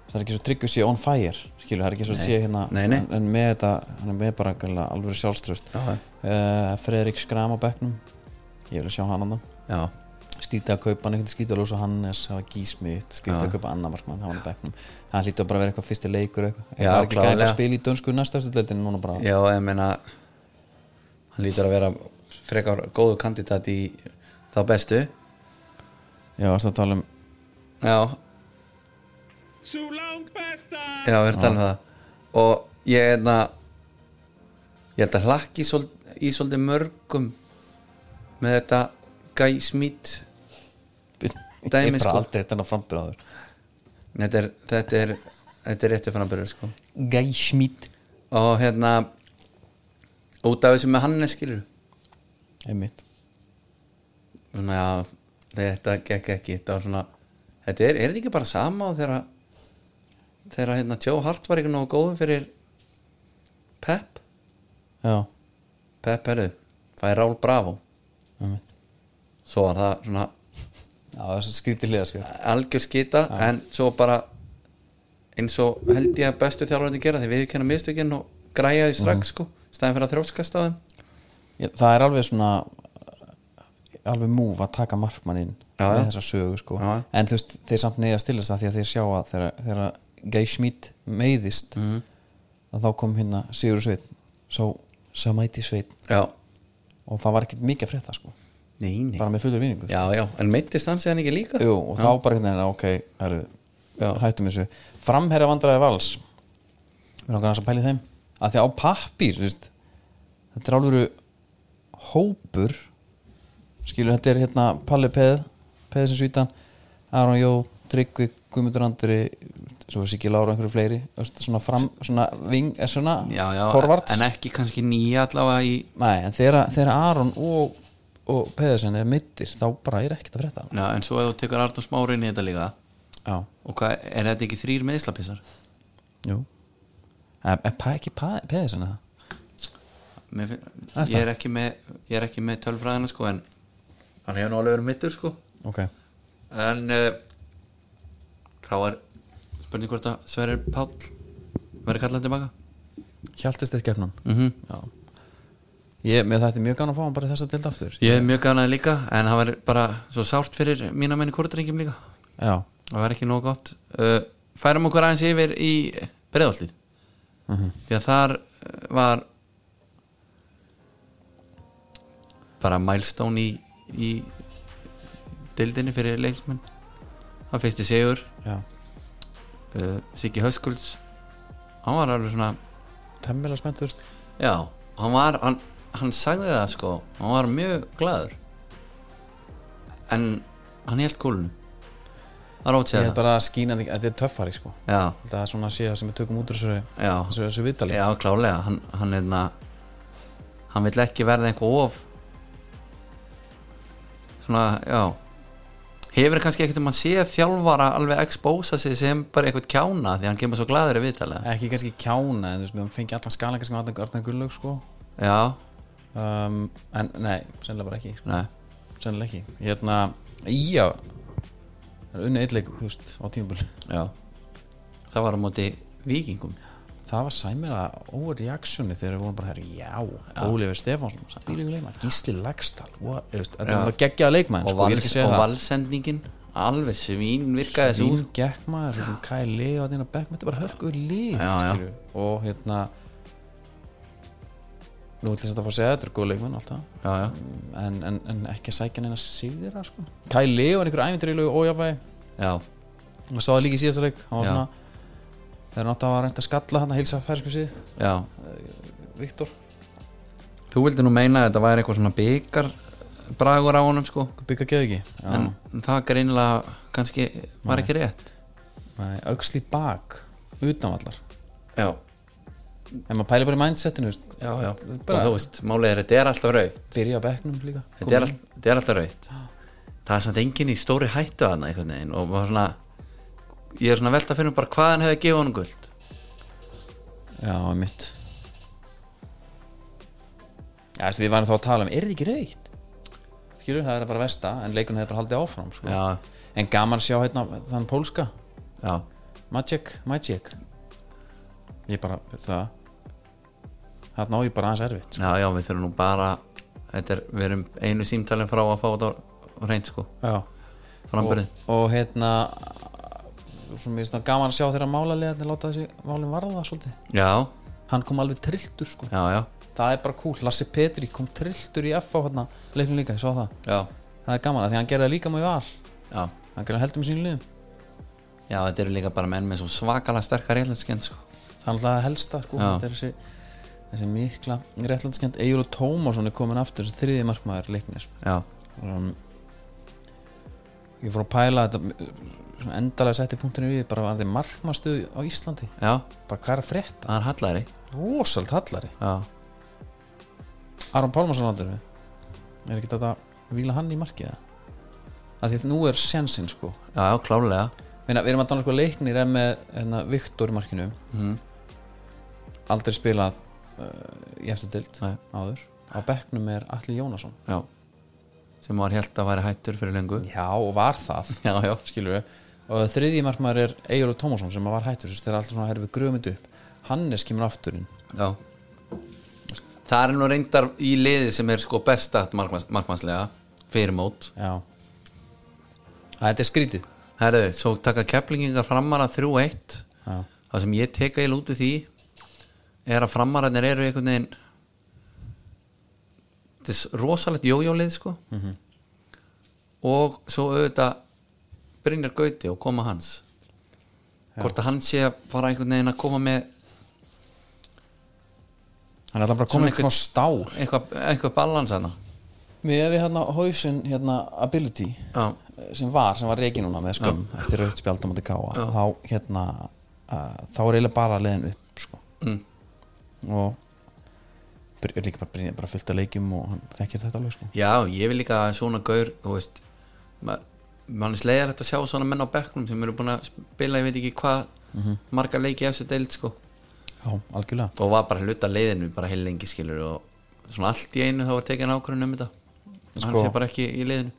það er ekki svo tryggur sé on fire skilur, það er ekki svo að sé hérna Nei, nei. En, en með þetta, hann er með bara alveg sjálfströst já, uh, Frederik Skram á bekknum. Ég vil sjá hann andan já, skrítið að kaupa hann einhvern skrítið að lósa Hannes hafa gísmiðt, skrítið að kaupa annar markmann hann á bekknum, hann hlýtur að bara vera eitthvað fyrsti leikur eitthvað, Já, það er ekki klárlega. að spila í dönsku næstastu deildinu núna bara? Já, ég meina hann lítur að vera frekar góðu kandidat í þá bestu. Já, varstu að tala um já, Já, við erum að tala um það. Og ég er hérna ég held að hlakki í svolítið mörgum með þetta Guy Smith Dæmi, ég bara sko. aldrei þetta frambyrðaður þetta er, þetta er, þetta er réttu fannabyrður sko. Gæsmít og hérna út af þessu með Hannes skilur einmitt. Svona já, þetta gekk ekki. Þetta var svona þetta er, er þetta ekki bara sama þegar þegar hérna Joe Hart var ekki nógu góðu fyrir Pep? Já, Pep herru, fæði Rál Bravo. Einmitt. Svo var það svona það er liða sko. Algjör skita en svo bara eins og held ég að bestu þjálfarandi gera því við kenna mistökinn og græja því strax sko, stæðin fyrir að þróskast á þeim. Það er alveg svona alveg múf að taka markmannin Já, með þessa sögu sko. Já. en þú veist, þeir samt neyðast til þess að því að þeir sjá að þegar, þegar Gæsmít meiðist að þá kom hérna Sigur Sveit svo, svo mæti Sveit já, og það var ekkert mikið að frétta sko nei, nei. Bara með fullur vinningu já, já, en meittist hann séðan ekki líka? Jú, og þá bara hérna, ok, heru, hættum þessu. Framherja vandræði vals. Við erum kannski að pæli þeim. Að því á pappír þú veist, þetta er alveg hópur. Skilur þetta er hérna Palli Peð Peð sem svítan, Aron Jó Tryggvi, Guðmundur Andri svo er Siggi Lára og einhverju fleiri. Svona fram, svona ving, er svona já, já, forvarts en ekki kannski nýja allavega í Nei, en þegar Aron og, og Peðisen er mittir þá bara er ekkert að frétta já, en svo ef þú tekur Arnur Smári inn í þetta líka Já, og hvað, er þetta ekki þrýr meðslapissar jú. Er, er pa, ekki pa, Peðisen eða? Mér finn, Er ég er ekki með ég er ekki með tölfræðina sko en hann hefur nú alveg verið mittur sko. Ok. En uh, þá er spurning hvort að Sverrir Páll verður kallað tilbaka Hjaltist þið gefnum mm Já Ég, með þetta er mjög gaman að fá hann bara í þessa deild aftur. Ég er mjög ganaði líka en það verður bara svo sárt fyrir mína menni kórdrengjum líka. Já. Það verður ekki nóg gott. Uh, færum okkur aðeins yfir í breiðallið Mhm. því að þar uh, var bara milestone í, í deildinni fyrir leiksmenn það fyrsti sigur. Já. Uh, Siggi Höskulds hann var alveg svona Temmilega spenntur. Já, hann var hann, hann sagði það sko, hann var mjög glaður. En hann held kúlun það er ótt Ég segja er það. bara að skína því Þetta er töffari sko. Já, Þetta er svona að sé það sem við tökum út þessu Þessu, þessu viðtali. Já, klálega hann, hann, er, hann vill ekki verða eitthvað of svona, já. Hefur kannski ekkert um að sé þjálfara alveg expósa sig sem bara eitthvað kjána því hann kemur svo glaður í viðtalið. Ekki kannski kjána En þú veist, við fengi allan skala kannski með Arnar Gullög sko. Já, um, En nei, sennilega bara ekki sko. nei, Sennilega ekki. Hérna, já Það er unni eitthvað, þú veist, á tímabölu það var á móti vikingum Það var sæmira overreactioni þegar við vorum bara hér, já, Ólífur Stefánsson Gísli Lagstall þetta bara geggjaða leikmann og, sko, að segja og það. valsendingin alveg svín virkaði þessu Svín úr. gekk maður, svo kom Kai Leo að dina bekk, þetta er bara hörku lið Já, já. skilju. og hérna nú vil þess að fá að segja þetta er góð leikmann alltaf já, já, en, en, en ekki að sækja neina sigra sko. Kai Leo er einhver æfinturílu ójafæði já, og það líka í síðasta leik. Var þegar nátt að reynda að skalla hann að heilsa færskusið já. Viktor, þú vildi nú meina að þetta væri eitthvað svona byggar bragur á honum sko. Byggja geð ekki. Já. en það greinilega kannski var ekki rétt. Nei, auksli bak utanvallar. Já, en maður pæli bara í mindsetinu já, já. Og þú veist, málið er, þetta er alltaf raut byrja á bekknum líka. Þetta er, all, þetta er alltaf raut það er samt enginn í stóri hættu að veginn og svona ég er svona velt að finna bara hvað hann hefði gefið honum guld. Já, mitt já, við varum þá að tala um er þið ekki reykt skilur, það er bara versta en leikun hefði bara haldið áfram sko. en gaman að sjá hérna þann pólska. Já, Magic, Magic. Ég bara, það það ná ég bara aðeins erfitt sko. já, já, við þurfum nú bara er, við erum einu símtalin frá að fá þetta reynd sko, og, og hérna svo mér finnst gaman að sjá þeirra málaliðarnir láta þessi málin varða svolítið. Já, hann kom alveg trilltur sko. Já, það er bara cool, Lassi Petri kom trilltur í F á hérna, leiknum líka, ég sá það. Já, það er gaman að því hann gerði líka með val já. Hann gerði heldur með sínu liðum. Já, þetta eru líka bara menn með svakalega sterkar réttlætskend sko. Það er alltaf helsta sko. Þetta er þessi þessi mikla réttlandskend Egil Tómasson er komin aftur þessi þriði markmaður leiknis. Um, ég fór að pæla þetta endalega setti punktinu við bara var þið markmaðstuð á Íslandi? Já, bara hvað er að frétta, það er hallari. Rosalt hallari. Já, Aron Pálmarsson aldur við er ekki þetta að vila hann í markið eða? að því að nú er sensinn sko. Já, já, klálega Meina, við erum að tala um sko leiknir með hérna, Viktor í markinu. Mm. aldrei spilað í eftir dild Nei. áður. Á bekknum er Alli Jónasson. Já, sem var helt að væri hættur fyrir lengu já og var það. Já, og þriðji markmaður er Egil Tómasson sem var hættur þess að þeir alltaf svona herfið grömynd upp. Hannes kemur afturinn. Já. Það er nú reyndar í liði sem er sko besta markmanns, markmannslega fyrir mót. Já. Að þetta er skrítið. Herru, svo taka keplingingar framara 3-1 já, það sem ég teka í lúti því er að framararnir eru einhvern veginn er rosalegt jójólið sko. Og svo auðvitað Brynjar Gauti og koma hans. Hvort að hann sé að fara einhvern veginn að koma með hann er alltaf bara Svona komin eitthvað stál. eitthvað, eitthvað balans hana við hérna hausin hérna ability já, sem var, sem var reiki núna með skömm eftir rautt spjald á móti káa Já. þá hérna uh, þá er eiginlega bara leiðin upp sko. mm, og er líka bara, bara fullt af leikjum og hann þekkir þetta alveg sko. já, ég vil líka að svona gaur þú veist ma- mann er slegðar að sjá svona menn á bekknum sem eru búin að spila, ég veit ekki hvað marga leiki eftir deild sko. Já, algjörlega. Og var bara hluta leiðinu bara heil lengi skilur og svona allt í einu þá var tekin ákvörðun um þetta. Hann Sko- sé bara ekki í leiðinu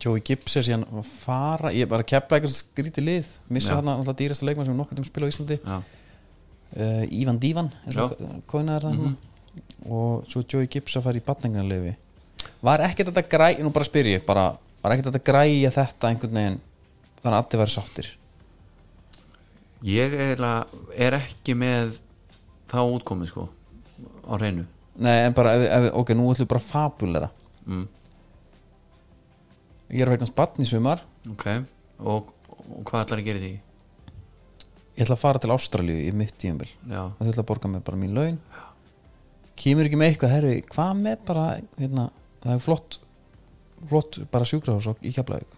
Joey Gibbs er síðan að fara ég er bara að kepla eitthvað skrítið lið missa hann alltaf dýrasta leikmann sem nokkuð um spila á Íslandi. Já, uh, Ívan Dívan kóðinaður það mm og svo Joey Gibbs að fara í batningarlefi var ekkert þetta græ nú bara spyr ég, bara, var ekkert þetta græja þetta einhvern veginn þannig að allir væri sáttir? Ég eiginlega er ekki með þá útkomi sko á hreinu. Nei en bara, ef, ef, ok, nú ætlum við bara fabulera. Mm, ég er að veitnast batn í sumar. Ok, og, og hvað ætlar að gera því ég ætla að fara til Ástralíu í mitt tíumbil og þau ætla að borga mig bara mín laun. Kemur ekki með eitthvað herri, hvað með bara hérna, það er flott flott bara sjúkrahús og- í Keflavík.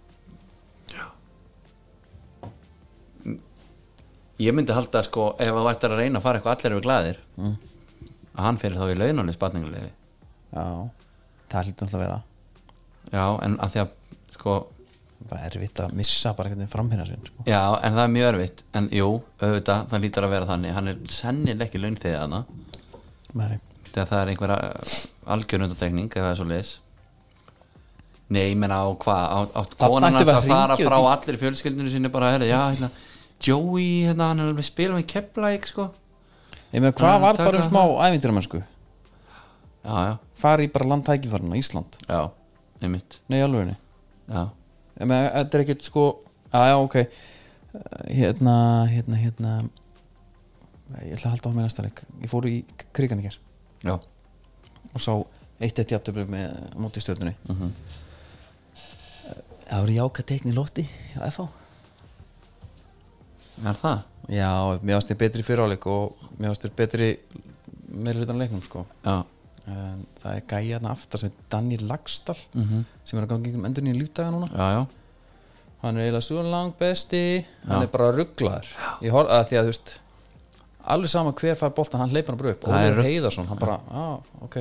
Ég myndi halda sko ef það ætlar að reyna að fara eitthvað allir eru glæðir Mm. að hann fyrir þá í launalið spatningarleifi já, það hlýtur alltaf að vera. Já, en að því að sko bara erfitt að missa bara einhvern veginn framherja sinn sko. já, en það er mjög erfitt. En jú, auðvitað, það lítur að vera þannig. Hann er sennileg ekki launþegið hana Nei. þegar það er einhverja algjörnundatekning ef það er svo leis nei, ég menna á hvað? Á, á Þarna konan að fara frá út í- allir fjölskyldinu sinni bara, herri, já, hérna Joey, hérna, hann er alveg spila með Keflæk, sko. Ég með hvað Já, var bara um smá ævintýramennsku? Já, já, fara í bara landtækifærinu á Ísland. Já, einmitt. Nei, alveg já, ég með, þetta er ekkert sko já, ok. Hérna, hérna, hérna. Ég ætla að halda á með næsta leik. Ég fór í krigan í já, og sá eitt eitt jafntöflu með móti stjórnunni Mhm. það voru jáka teikni í lofti á FH er það? Já, mér varst þér betri fyriráleik og mér varst þér betri meira hlutan leiknum sko. Já, en það er gæja þarna aftar sem er Daniel Lagstall mhm, sem er að gangi um endur nýja lífdaga núna. Já, já. Hann er eiginlega svo langt besti hann er bara að því að þú veist alveg sama hver fær boltan, hann hleypar hann bara upp. Það er Heiðarsson, hann bara, á, ok.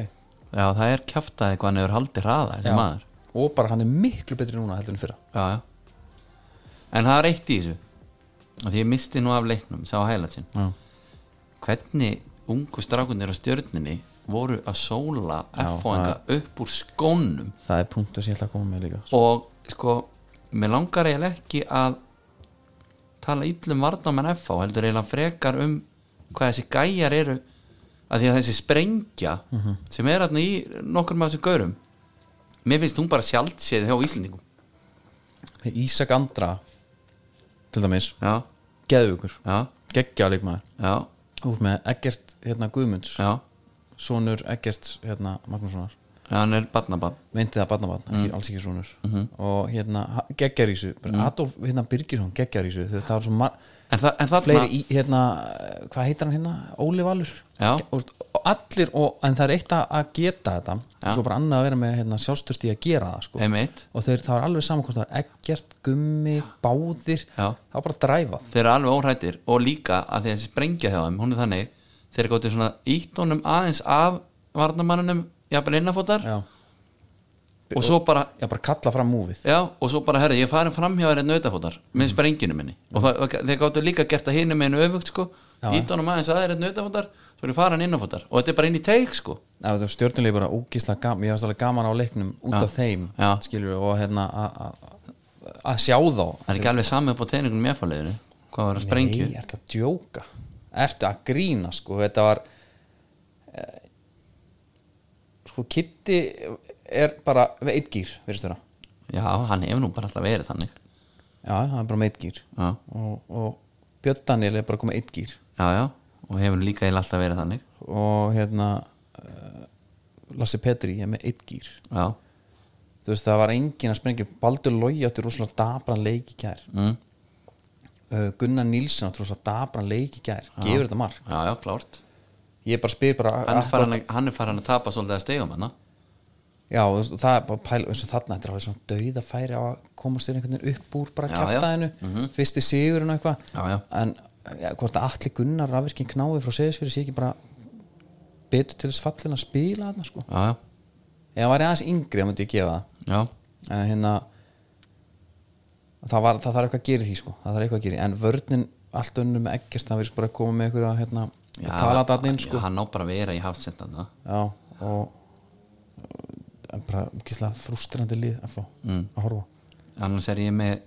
Já, það er kjaftaði hvað hann hefur haldið hraða þessi Já. maður. Og bara hann er miklu betri núna heldur en fyrra. Já, já. En það er eitt í þessu og því ég misti nú af leiknum, sá hælatsinn já, hvernig ungu strákunir á stjörninni voru að sóla Já, F-fóinga upp úr skónum. Það er punktur sem ég ætla að koma með líka. Og sko mér langar eiginlega ekki að tala illum varnamenn F-fá heldur eiginlega frekar um hvað þessi gæjar eru að því að þessi sprengja Mhm. sem er hérna í nokkur með þessum gaurum mér finnst hún bara sjálfséð hjá Íslendingum. Ísak Andra til dæmis, já, geðvökur já, geggja leikmaður. Já, út með Eggert hérna, Guðmunds. Já, sonur Eggerts hérna, Magnússonar. Já hann er barnabann meinti það barnabarn, ekki, alls ekki sonur. Og hérna geggjarísu Adolf hérna, Birgisson geggjarísu það var svo en, þa en fleiri í, hérna, hvað heitir hann hérna? Óli Valur. Ge- og, allir og, en það er eitt að, að geta þetta. Já. svo bara annað að vera með hérna, sjálfstöðst í að gera það sko. og þeir, það var alveg saman hvort það var ekkert, gummi, báðir. Já. það var bara dræfað þeir eru alveg óhrættir og líka að því að þessi sprengja hjá þeim hún er þannig, þeir gáttu svona ítt honum aðeins af varnamannunum jafnvel innafótar já. og svo bara já, bara kalla fram múfið. Já, og svo bara, herri, ég farin fram hjá þér nautafótar með sprenginu minni. Og það, og þeir gáttu líka gert að hinum með öfugt sko, honum aðeins að þér nautafótar, svo er ég farin innafótar og þetta er bara inn í teik sko. Það var stjórnulegi bara ógísla gaman ég varst alveg gaman á leiknum út af þeim skilur og hérna að- sjá þá. Það er ekki alveg sami upp á teiningunum méfaliðinu hvað var að sprengju? Nei, ertu að djóka Ertu að grína sko? Þetta var eh, Sko Kitty er bara með eitt gýr já, hann hefur nú bara alltaf verið þannig. Já, það er bara með eitt gýr og, og Björn Daniel er bara komið eitt gýr já, já. Og hefur líka eiginlega alltaf verið þannig. Og hérna uh, Lassi Petri er með eitt gýr já, Þú veist það var engin að sprengja Baldur Lói átti rosalega dabran leik í gær. Mm. Uh, Gunnar Nílsson dabran leik í gær. Gefur þetta mark? Já, já, klárt. Ég bara spyr bara hann er farin að, hann er farin að tapa svolítið að stegum hann Já, það er bara pæla eins og þarna, þetta er alveg svona dauða færi á að komast þér einhvern veginn upp úr bara Já, já. kjaftaðinu, mm fyrsti sigurinn og eitthvað. Já, já. en ja, hvort að allir Gunnar rafvirkinn knái frá segisfyrir sé ekki bara betur til þess fallin að spila þarna sko. já, já, hann væri aðeins yngri þá myndi ég gefa það. Já, en hérna það, var, það þarf eitthvað að gera því sko. það þarf eitthvað að gera en vörnin allt önnum með ekkert, það verðist bara að koma með hérna, já að tala þarna inn sko. hann á bara að vera í hafsendana já, og bara gísla frústrandi lið að Mm. að horfa annars er ég með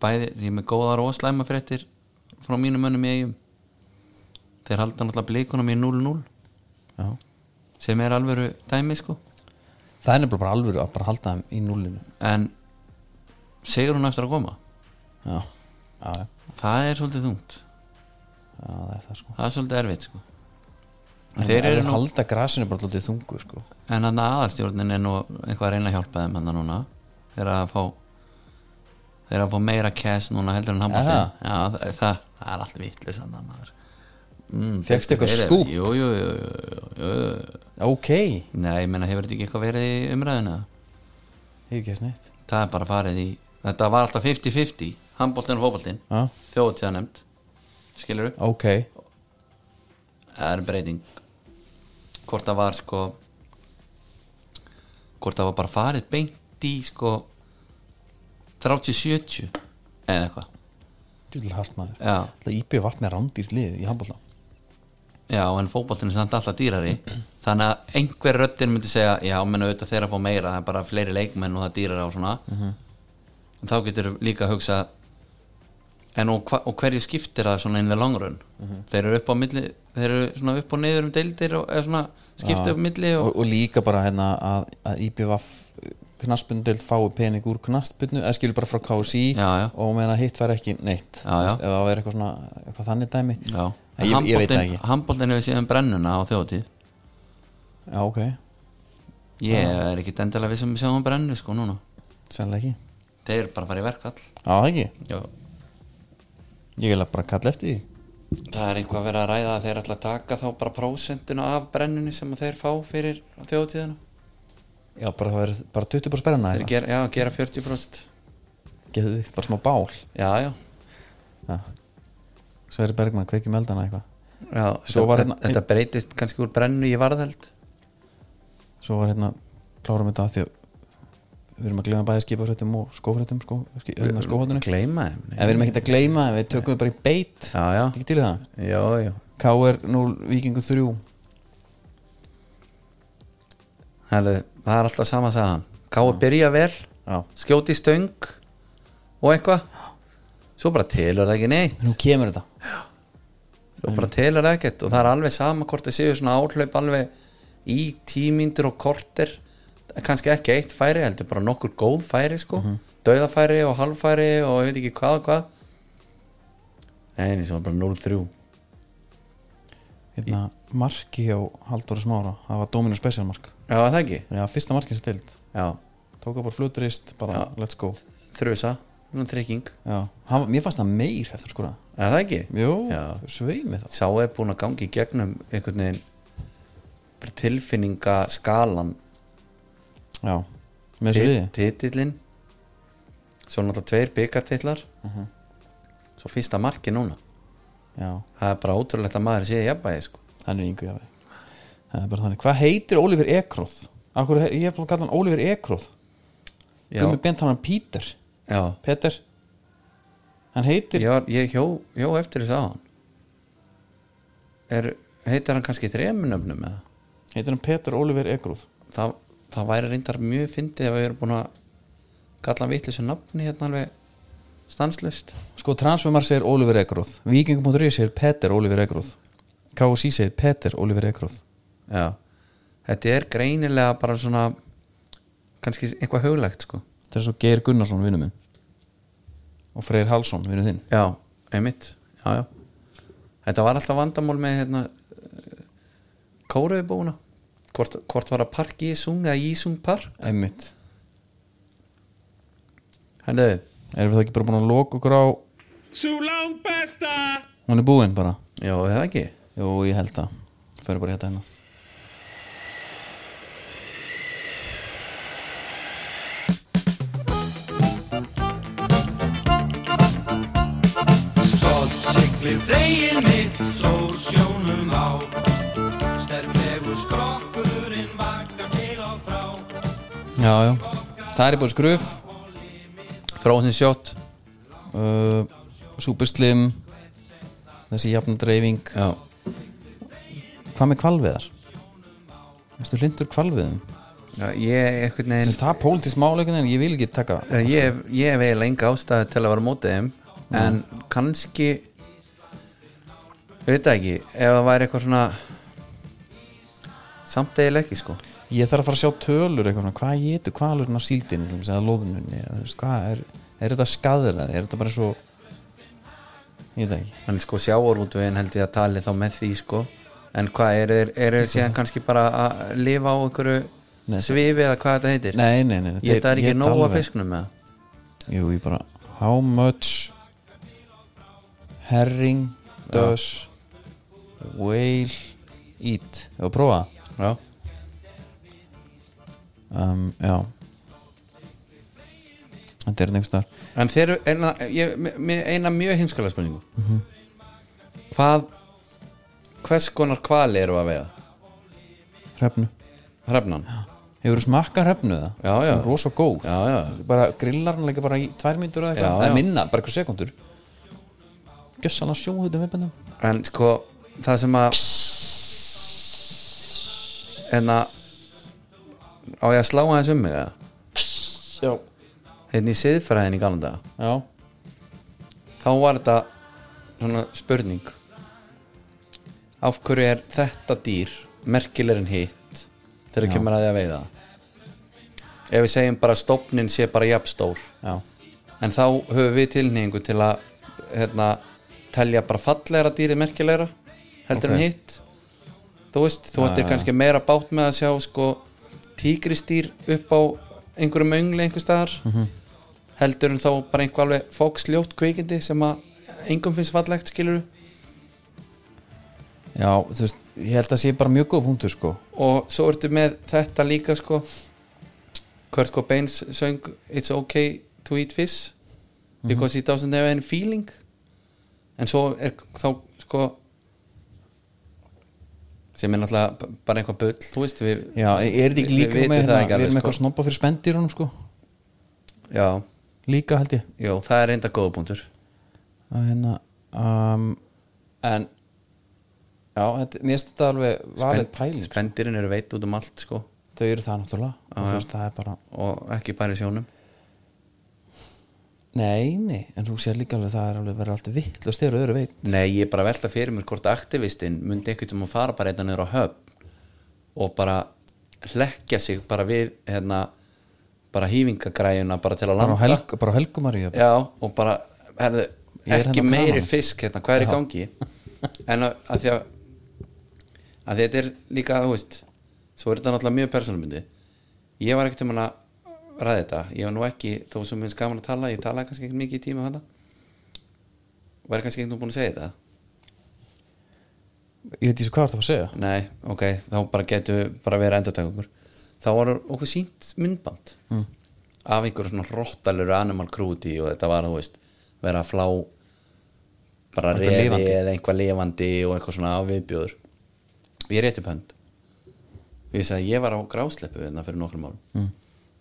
bæði, ég er með góðar og slæma fréttir frá mínum mönnum eigum þeir halda náttúrulega blikunum í 0-0 Já. sem er alvöru dæmi sko það er nefnilega bara alvöru að bara halda þeim í núlinu en segur hún eftir að koma? Já, já, það er svolítið þungt. Já það er það sko. Það er svolítið erfitt sko. En þeir eru að nú halda grasinu bara lótið þungu sko. En hann aðalstjórnin er nú eitthvað að reyna að hjálpa þeim hann núna. Þeir að fá þeir að fá meira cash núna heldur en það? já, það, það, það er allt maður. Mm, Fékkstu eitthvað skúp? jú, jú, jú, jú, jú, jú. ok, nei, ég meina hefur þetta ekki eitthvað verið í umræðinu hefur ekki eftir neitt. Það er bara farið í þetta var alltaf 50-50 handbóltin og fótbóltin já, þjóðtíða nefnd skilur upp ok, það er breyting. Hvort það var sko hvort það var bara farið beint í sko 30-70 eða eitthvað. Djúlega hart maður. Já, það íbjöð vart með rándýrt lið í handbólta já, en fótboltinn er samt alltaf dýrari. Þannig að einhver röddin myndi segja já, menn auðvitað þeirra að fá meira það er bara fleiri leikmenn og það dýrari á svona en þá getur líka að hugsa en og, hva, og hverju skiptir það svona innlega langrun þeir eru upp á milli þeir eru svona upp og niður um deildir og eða svona skipta upp á milli og, og, og líka bara hérna að, að íbjöð knaspundeld fái pening úr knaspundnu eða skilur bara frá KSI Já, já. og meðan að hitt fær ekki neitt ef það er eitthvað svona eitthvað þannig dæmi. Já, En ég, ég veit ekki. handbóltin hefur síðan brennuna á þjóðtíð já ok, Ég er ekki endilega við sem sjáum brennu sko núna. Sannlega ekki Þeir bara fara í verkfall. Já það ekki, Já. ég vil bara kalla eftir því. Það er einhvað að vera að ræða að þeir ætla að taka þá bara prósentuna af brennunni sem þeir fá fyrir þjóðtíðina já bara það verður bara 20% sperrana Þeir gera, já, gera 40% geðu þig, bara smá bál? Já, já, já. Sverri Bergman, kveikjum eldana eitthvað. Já Svo var hérna- Þetta breytist kannski úr brennu í varðheld svo var hérna, klárum þetta að því að við erum að gleyma bæði skipafréttum og skófréttum sko, hérna skófréttunni Gleyma en við erum ekkert að gleyma, en við tökum við bara í beit. Já, já, ekki til það? Já, já. KR 0, Víkingur 3 Hellu, Það er alltaf sama sagan Káu byrja vel já, skjóti stöng og eitthvað. Svo bara telur það ekki neitt. Nú kemur þetta. Svo bara telur það ekkert og það er alveg sama hvort það séu svona áhlaup alveg í tímyndur og korter kannski ekki eitt færi heldur bara nokkur góð færi sko. Dauðafæri og halvfæri og ég veit ekki hvað og hvað. Nei, nei, svo bara 0-3 hérna, marki hjá Halldóri Smára það var Dominus Special mark. Já, það ekki? Já, fyrsta markið sem stild Já, tók bara fluturist, bara Já. let's go. Þrjusa, trygging já, hann, mér fannst það meir eftir skora. Er það ekki? jú, Já. sveimi það. Sá er búin að gangi gegnum einhvern veginn tilfinninga skalan já, með þessu liði? titillin svo náttúrulega tveir byggartitlar Mhm. svo fyrsta marki núna. Já, það er bara ótrúlegt að maður sé jafnvægi sko. hann er yngu jáfi það er bara þannig, hvað heitir Oliver Ekroth? Akkur, ég hef búin að kalla hann Ekroth. Já, Gummi bent hann Peter. Já, Peter. Hann heitir var, ég hjó, hjó eftir þess að hann er, heitir hann kannski þremunöfnum eða? Heitir hann Peter Oliver Ekroth? Það, það væri reyndar mjög fyndið ef við erum búin að kalla hann vitlisum nafni hérna alveg stanslust sko Transfermar segir Oliver Ekroth. Viking.ri segir Peter Oliver Ekroth. KSI segir Peter Oliver Ekroth. Já, þetta er greinilega bara svona kannski eitthvað huglægt sko. Þetta er svo Geir Gunnarsson vinnu minn. Og Freyr Halsson vinnu þinn. Já, einmitt. Já, já. þetta var alltaf vandamál með hérna kóruðubúna hvort, hvort var að Park Jísung eða Jísung Park? Einmitt. Henni, erum við þá ekki bara búin að loka okkur á Sú langt besta! Hún er búin bara. Já, eða ekki? Jú ég held að fyrir bara þetta hérna. Stolt siglir veginn já já. Það er búin skruf Frozen Shot uh, Superslim þessi jafna dreifing. Já, hvað með kvalviðar Vistu hlindur kvalviðum já ég Sins, það er pólitísk máleikin en ég vil ekki taka ég, ég, hef- eiginlega enga ástæði til að vera mótið þeim en kannski það ekki ef það væri eitthvað svona samt eiginlega ekki sko ég þarf að fara að sjá tölur eitthvað svona. Hvað getur kvalurinn af síldin eða loðununni eða, þú veist, hvað er, er þetta skaðir er þetta bara svo ég veit það ekki. En sko sjávarútvegin held ég að tali þá með því sko. En hvað er er þeir síðan kannski bara að lifa á einhverju svifi eða hvað þetta heitir? Nei, nei, nei, ég það er ekki éta nóg alveg. að fisknum með það jú, ég bara how much? Herring does whale eat. Hefur að prófa það? já, um, já. Þetta er nefnst þar en þeir eru eina, ég, eina mjög heimskala spurningu. Hvað hvers konar kvali eru að veiða? Hrefnu. Hrefnan. Hefur þú smakkað hrefnu það? Já, já. Rosa góð. Já, já, bara grillar hann líka bara í tvær mínútur eða Já, eitthvað, já. eða minna, bara eitthvað sekundur gjössan að sjóhutum viðbendum en sko það sem að en að á ég að slá aðeins um mig eða? Já, hérna í siðfræðin í galanda já, þá var þetta svona spurning. Af hverju er þetta dýr merkilegir en hitt þegar Já. kemur að því að veiða? Ef við segjum bara stofnin sé bara jafnstór já, en þá höfum við tilnýingu til að hérna, telja bara fallegra dýri merkilegra heldur Ok. en hitt. Þú veist, þú ættir kannski meira bátt með að sjá sko tígristýr upp á einhverju möngli einhver staðar. Mhm. heldur en þá bara einhver alveg fóksljótt kvikindi sem að engum finnst fallegt skilur já, þú veist ég held að sé bara mjög góð punktur sko. Og svo ertu með þetta líka sko. Kurt Cobain söng It's okay to eat fish because he doesn't have any feeling. En svo er þá sko sem er náttúrulega bara eitthvað bull þú veist við já, er þetta ekki líka við með hérna, við erum sko. eitthvað snobba fyrir spendýrunum sko. Já, líka held ég. Jú, það er reynda góða að hérna um, en já, þetta, mér finnst þetta alveg valið pæling spendirinn eru veit út um allt sko. Þau eru það náttúrulega. Og Já, þú já. veist það er bara og ekki bara í sjónum nei, nei, en þú sér líka alveg það er alveg verið alltaf vitt og styrir öðru veit. Nei, ég er bara velta fyrir mér hvort aktivistinn myndi einhvern veginn að fara bara einnig niður á höfn og bara hlekkja sig bara við hérna, bara hýfingagræjuna bara til að bara á, landa. Helg, bara á helgumari Já, og bara herðu, er ekki hérna meiri fisk hérna, hvað er í Já. gangi? En að, að því að að þetta er líka, þú veist svo er þetta náttúrulega mjög persónumyndi ég var ekkert um að ræða þetta. Ég var nú ekki, þó sem minnst gaman að tala ég talaði kannski ekki mikið í tíma þetta var kannski ekki nú búin að segja þetta? Ég veit ekki svo hvað það var að segja. Nei, ok, þá bara getum við bara verið endur okkur. Þá var okkur sínt myndband mm. af einhverju svona rottalur animal cruelty og þetta var, þú veist vera að flá bara lifandi. eða einhvað lifandi og eitthvað svona á viðbjóður. Ég rétti upp hönd. Ég að ég var á grásleppu hérna fyrir nokkrum árum. Mm.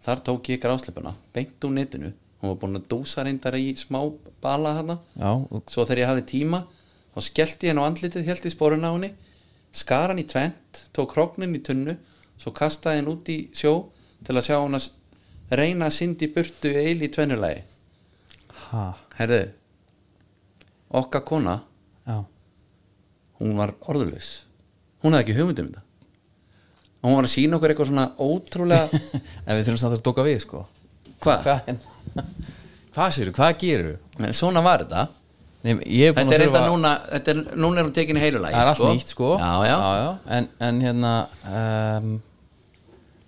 Þar tók ég grásleppuna beint úr netinu. Hún var búin að dúsa reyndar í smá bala hana já, og, svo þegar ég hafði tíma þá skellti henn á andlitið, held í spórun á henni skar hann í tvent tók hróknin í tunnu svo kastaði henn út í sjó til að sjá hann að reyna að syndi burtu eil í tvennulagi ha, herðu okkar kona, já. hún var orðurlaus hún hafði ekki hugmyndum þetta og hún var að sína okkur eitthvað svona ótrúlega en við þurfum samt að tóka við sko. Hvað, hvað, hvað séru, hvað gerur En svona var þetta. Nei, er þetta er að þetta þurfa núna þetta er, núna er hún tekin í heilulagi það er allt nýtt sko. Já, já, En, en hérna um,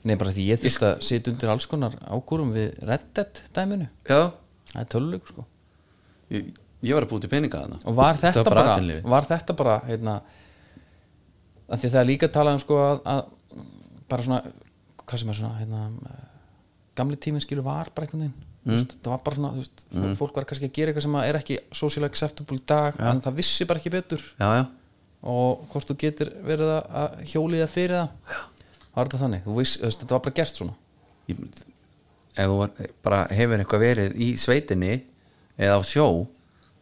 Nei, bara því ég þurft að sitja undir alls konar ákúrum við Red Dead dæminu. Já. Það er töluleik sko. Ég, ég var að búti peninga þarna. Og var þetta var bara, atvinnulífið. Var þetta bara hérna, að Því það er líka talað um sko að, að bara svona hvað sem er svona hérna, gamli tíminn skilur var bara einhvern veginn. Mm. það var bara svona, þú veist, fólk var kannski að gera eitthvað sem er ekki social acceptable í dag en það vissi bara ekki betur. Já, já, og hvort þú getur verið að- að hjólið það fyrir það var þetta þannig, þú veist, þetta var bara gert svona. Ég, ef þú var, bara hefur eitthvað verið í sveitinni eða á sjó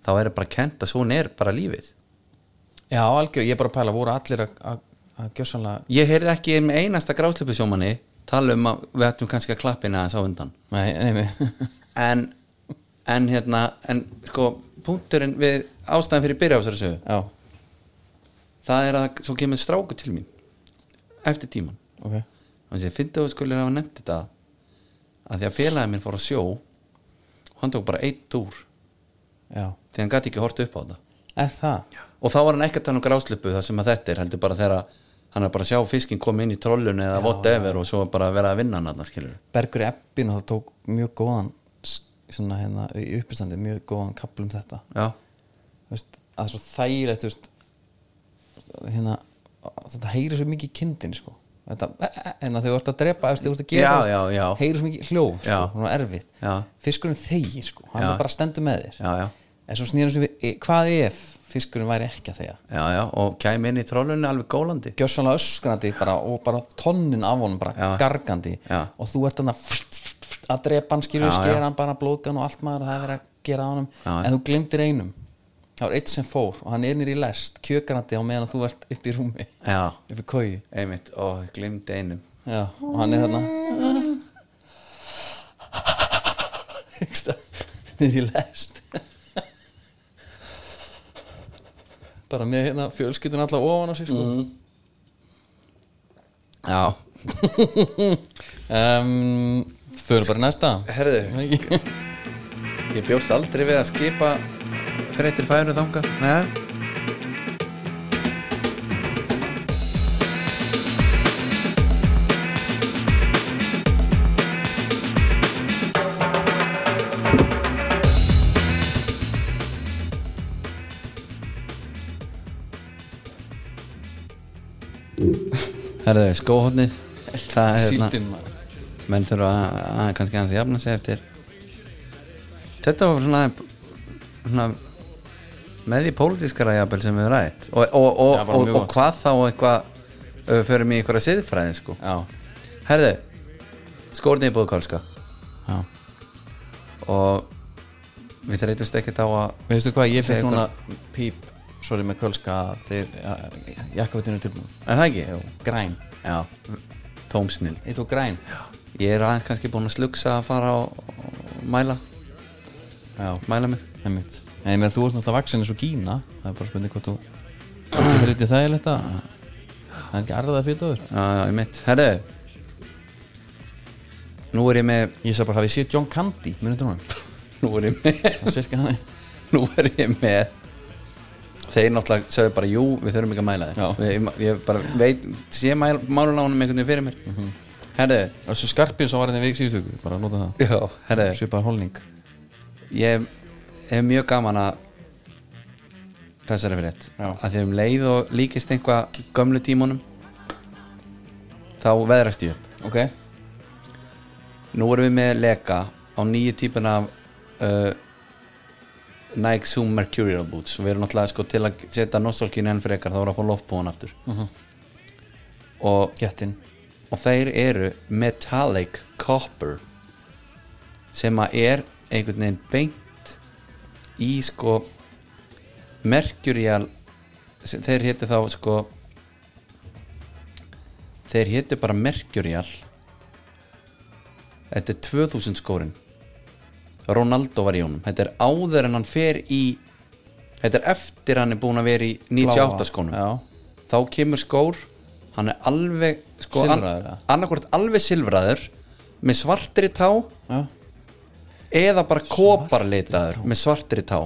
þá er það bara kent að svona er bara lífið. Já, algjör, ég er bara að pæla, voru allir að gjössanlega ég heyrði ekki með einasta grásleipu sjómanni tala um að við ættum kannski að klappina þess á undan. Nei, nei, en, en hérna en sko, punkturinn við ástæðan fyrir byrja á þessari sögu já, það er að svo kemur stráku til mín eftir tíman ok. Og þessi fyndi þú skulir hafa nefnt þetta að því að félagið minn fór að sjó og hann tók bara eitt túr. Já, því hann gæti ekki hort upp á þetta. Er það? Og þá var hann ekki að tala um gráslipu það sem að þetta er heldur bara þegar hann er bara að sjá fiskinn koma inn í trollun eða whatever og svo bara að vera að vinna hann Bergur Ebbin og það tók mjög góðan svona hérna í uppistandi mjög góðan kapl um þetta. Veist, að það er svo þægilegt veist, hérna, þetta heyrir svo mikið í kindinni sko. Þetta, en að þau vart að drepa ef þú ert að gera já. heyrir svo mikið hljóð sko, Já. svona erfitt. Fiskurinn þegir sko, hann Já. er bara stendur með þér. Já, já, en svo við, e, hvað ef fiskurinn væri ekki að þegja. Já, já og kæmi inn í trollunni alveg gólandi. Gjössanlega öskrandi bara, og bara tonnin af honum bara Já. gargandi. Og þú ert þannig að drepa hann skilur skera hann bara blóðgan og allt maður og það er að gera á já. en þú glimtir einum. Það var eitt sem fór og hann er nýr í lest kjökarandi á meðan þú ert upp í rúmi já, upp í ó, ég glimti einum. Og hann er hérna nýr í lest bara með hérna fjölskyldun alltaf ofan á sig sko. Mm. já, um, fyrir bara í næsta herðu ég bjóst aldrei við að skipa fréttir færu þanga Nei. Herðu, skóhóttnið Það er hérna menn þurfa að, að kannski hans jafna sig eftir. Þetta var svona, svona með því pólitískara jafnvel sem við rætt. Og, og, og, Já, bara og, mjög og gott. hvað þá eitthvað ef við förum í einhverja siðfræði sko. Já, herðu, skórnið í búðkálska já. Og við þreytumst ekkert á að veistu hvað, ég fekk núna píp sorry með kölska þeir jakkavetinu tilbúin. Er það ekki? Jú, græn, já, tómsnill ég tók græn. Ég er aðeins kannski búin að slugsa að fara og, mæla. Já, mæla mig. Einmitt. En með þú ert náttúrulega vaksin eins og Gína það er bara spurning hvort þú fyrir til það er þetta. Það er ekki arðað fyrir þóður já, já, ég mitt, herðu. Nú er ég með ég sagði bara, hafið séð John Candy? Þú hann, nú er ég með það er sirka hann. Nú er ég með þeir náttúrulega sögðu bara jú, við þurfum ekki að mæla þér ég, ég bara veit, sé málunánum einhvern veginn fyrir mér. Mhm. herðu, þessu skarpið sem var þetta vik síðustu viku, bara nota það. Já, herðu. Svipar holning ég hef mjög gaman að þessari frétt. Já. að því um leið og líkist einhvað gömlu tímunum þá veðrast ég upp. Ok, nú erum við með leka á nýju típun af uh, Nike Zoom Mercurial Boots. Og við erum náttúrulega sko til að setja nostalgínu enn frekar þá erum að fá loftbúan aftur. Og, gettin og þeir eru Metallic Copper sem að er einhvern veginn beint í sko Mercurial þeir héti þá sko þeir héti bara Mercurial. Þetta er 2000 skórin Ronaldo var í honum. Þetta er áður en hann fer í þetta er eftir hann er búin að vera í 98 skónum. já, þá kemur skór hann er alveg sko, Silfraður, eða? annarkvort alveg silfraður með svartri tá já, eða bara koparlitaður með svartri tá.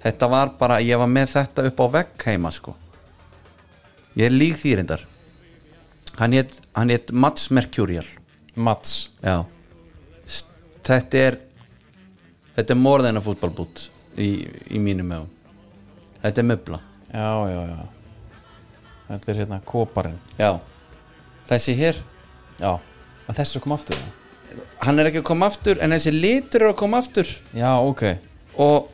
Þetta var bara, ég var með þetta upp á vegg heima sko. Ég er lík því reyndar. Hann hétt Mats Mercurial. Mats. Já. Þetta er þetta er more than a football boot í, í mínum mögum þetta er möbla já, já, já. Þetta er hérna kóparinn já. Þessi hér já, að þessi er að koma aftur hann er ekki að koma aftur en þessi litur er að koma aftur. Já, ok, og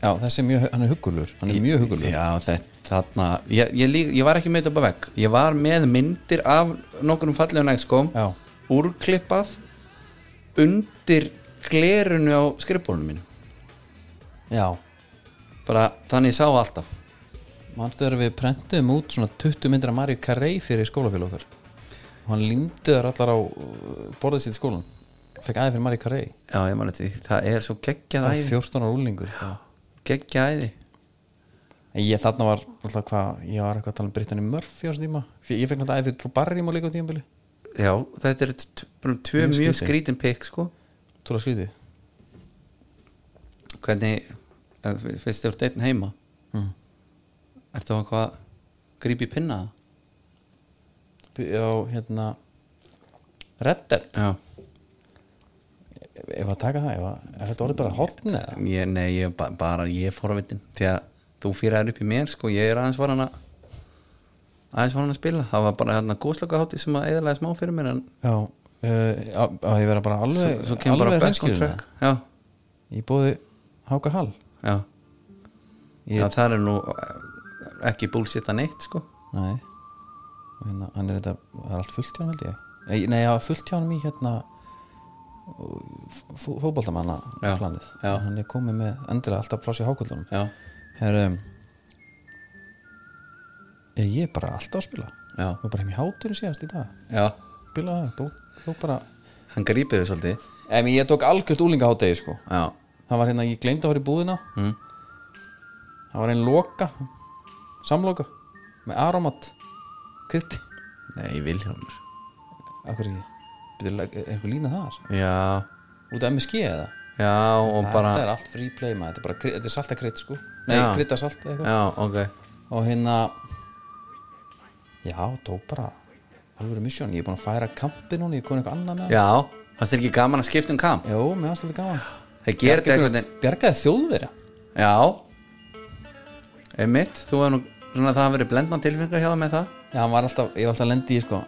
já, þessi er mjög hann er huggulur, hann er mjög huggulur. Já þetta þarna ég, ég, ég var ekki með þetta á vegg. Ég var með myndir af nokkurum fallegum nægskóm já, úrklippað undir glerunu á skrifbólunum mínu. Já. Bara þannig sá alltaf. Mannstu þegar við prentum út svona 20 myndir af Mario Carey fyrir skólafélag okkar? Og hann límdi þar allar á uh, borðið sitt skólan fekk aðeins fyrir Mario Carey. Já ég man þetta, það er svo geggjað æði. var 14 ára úlingur geggjað æði. Ég þarna var alltaf hvað, ég var eitthvað að tala um Brittany Murphy á þessum tíma. Ég fekk náttúrulega æfið Trú Barry má líka á tímabili. Já þetta er t- bara tvö Mjög skrítin pikk sko Tóla skrítið. Hvernig eh, fyrst þér einn heima mm. ertu að hvað grípi pinna Já, hérna Red Dead, já. Ef að taka það að, er þetta orðið bara hotn eða? ég, nei, ég, ba bara ég er forvitin því að þú fyrir upp í mér sko, ég er aðeins varan að aðeins varan að spila. Það var bara hérna góðslöka hátti sem að eðalega smá fyrir mér en Já, að að ég vera bara svo, alveg svo kemur bara það. Ég bóði Háka Hall. Já, ég, já, það er nú eh, ekki búlsitt að neitt sko. Nei. Hérna, hann er þetta, það er allt fullt hjá hann held ég. Nei, nei, já, fullt hjá hann í hérna fótboltamanna Já, planið. já. hann er komið með endilega alltaf pláss í hákvöldunum um, ég er bara alltaf að spila. Já, og bara heim í hátur síðast í dag. Já. Spila það, þú, bara hann grípið þau svolítið. Ef ég tók algjört úlingahátegi sko. Já, það var hérna, ég gleymdi að fara í búðina. Mm. það var einn loka samloka með aromat krytti, nei, Vilhjálmur. Af hverju ekki? Er eitthvað lína þar? Já, út af MSG eða? Já og það bara er allt free play maður, þetta er bara kry- þetta er salta krydd sko. Nei, Já. krydda salt eitthvað. Já, ok. Og hérna já, tók bara alveg misjón, ég er búin að færa kampi núna ég er komin eitthvað annað með já, það er ekki gaman að skipta um kamp? Jó, mér varst þetta gaman. Það einhvern veginn Bjargaði þjóðverja. Já. Einmitt, þú hefur nú svona það hafa verið blendna tilfinningar hjá það með það. Já, hann var alltaf, ég var alltaf að lendi í sko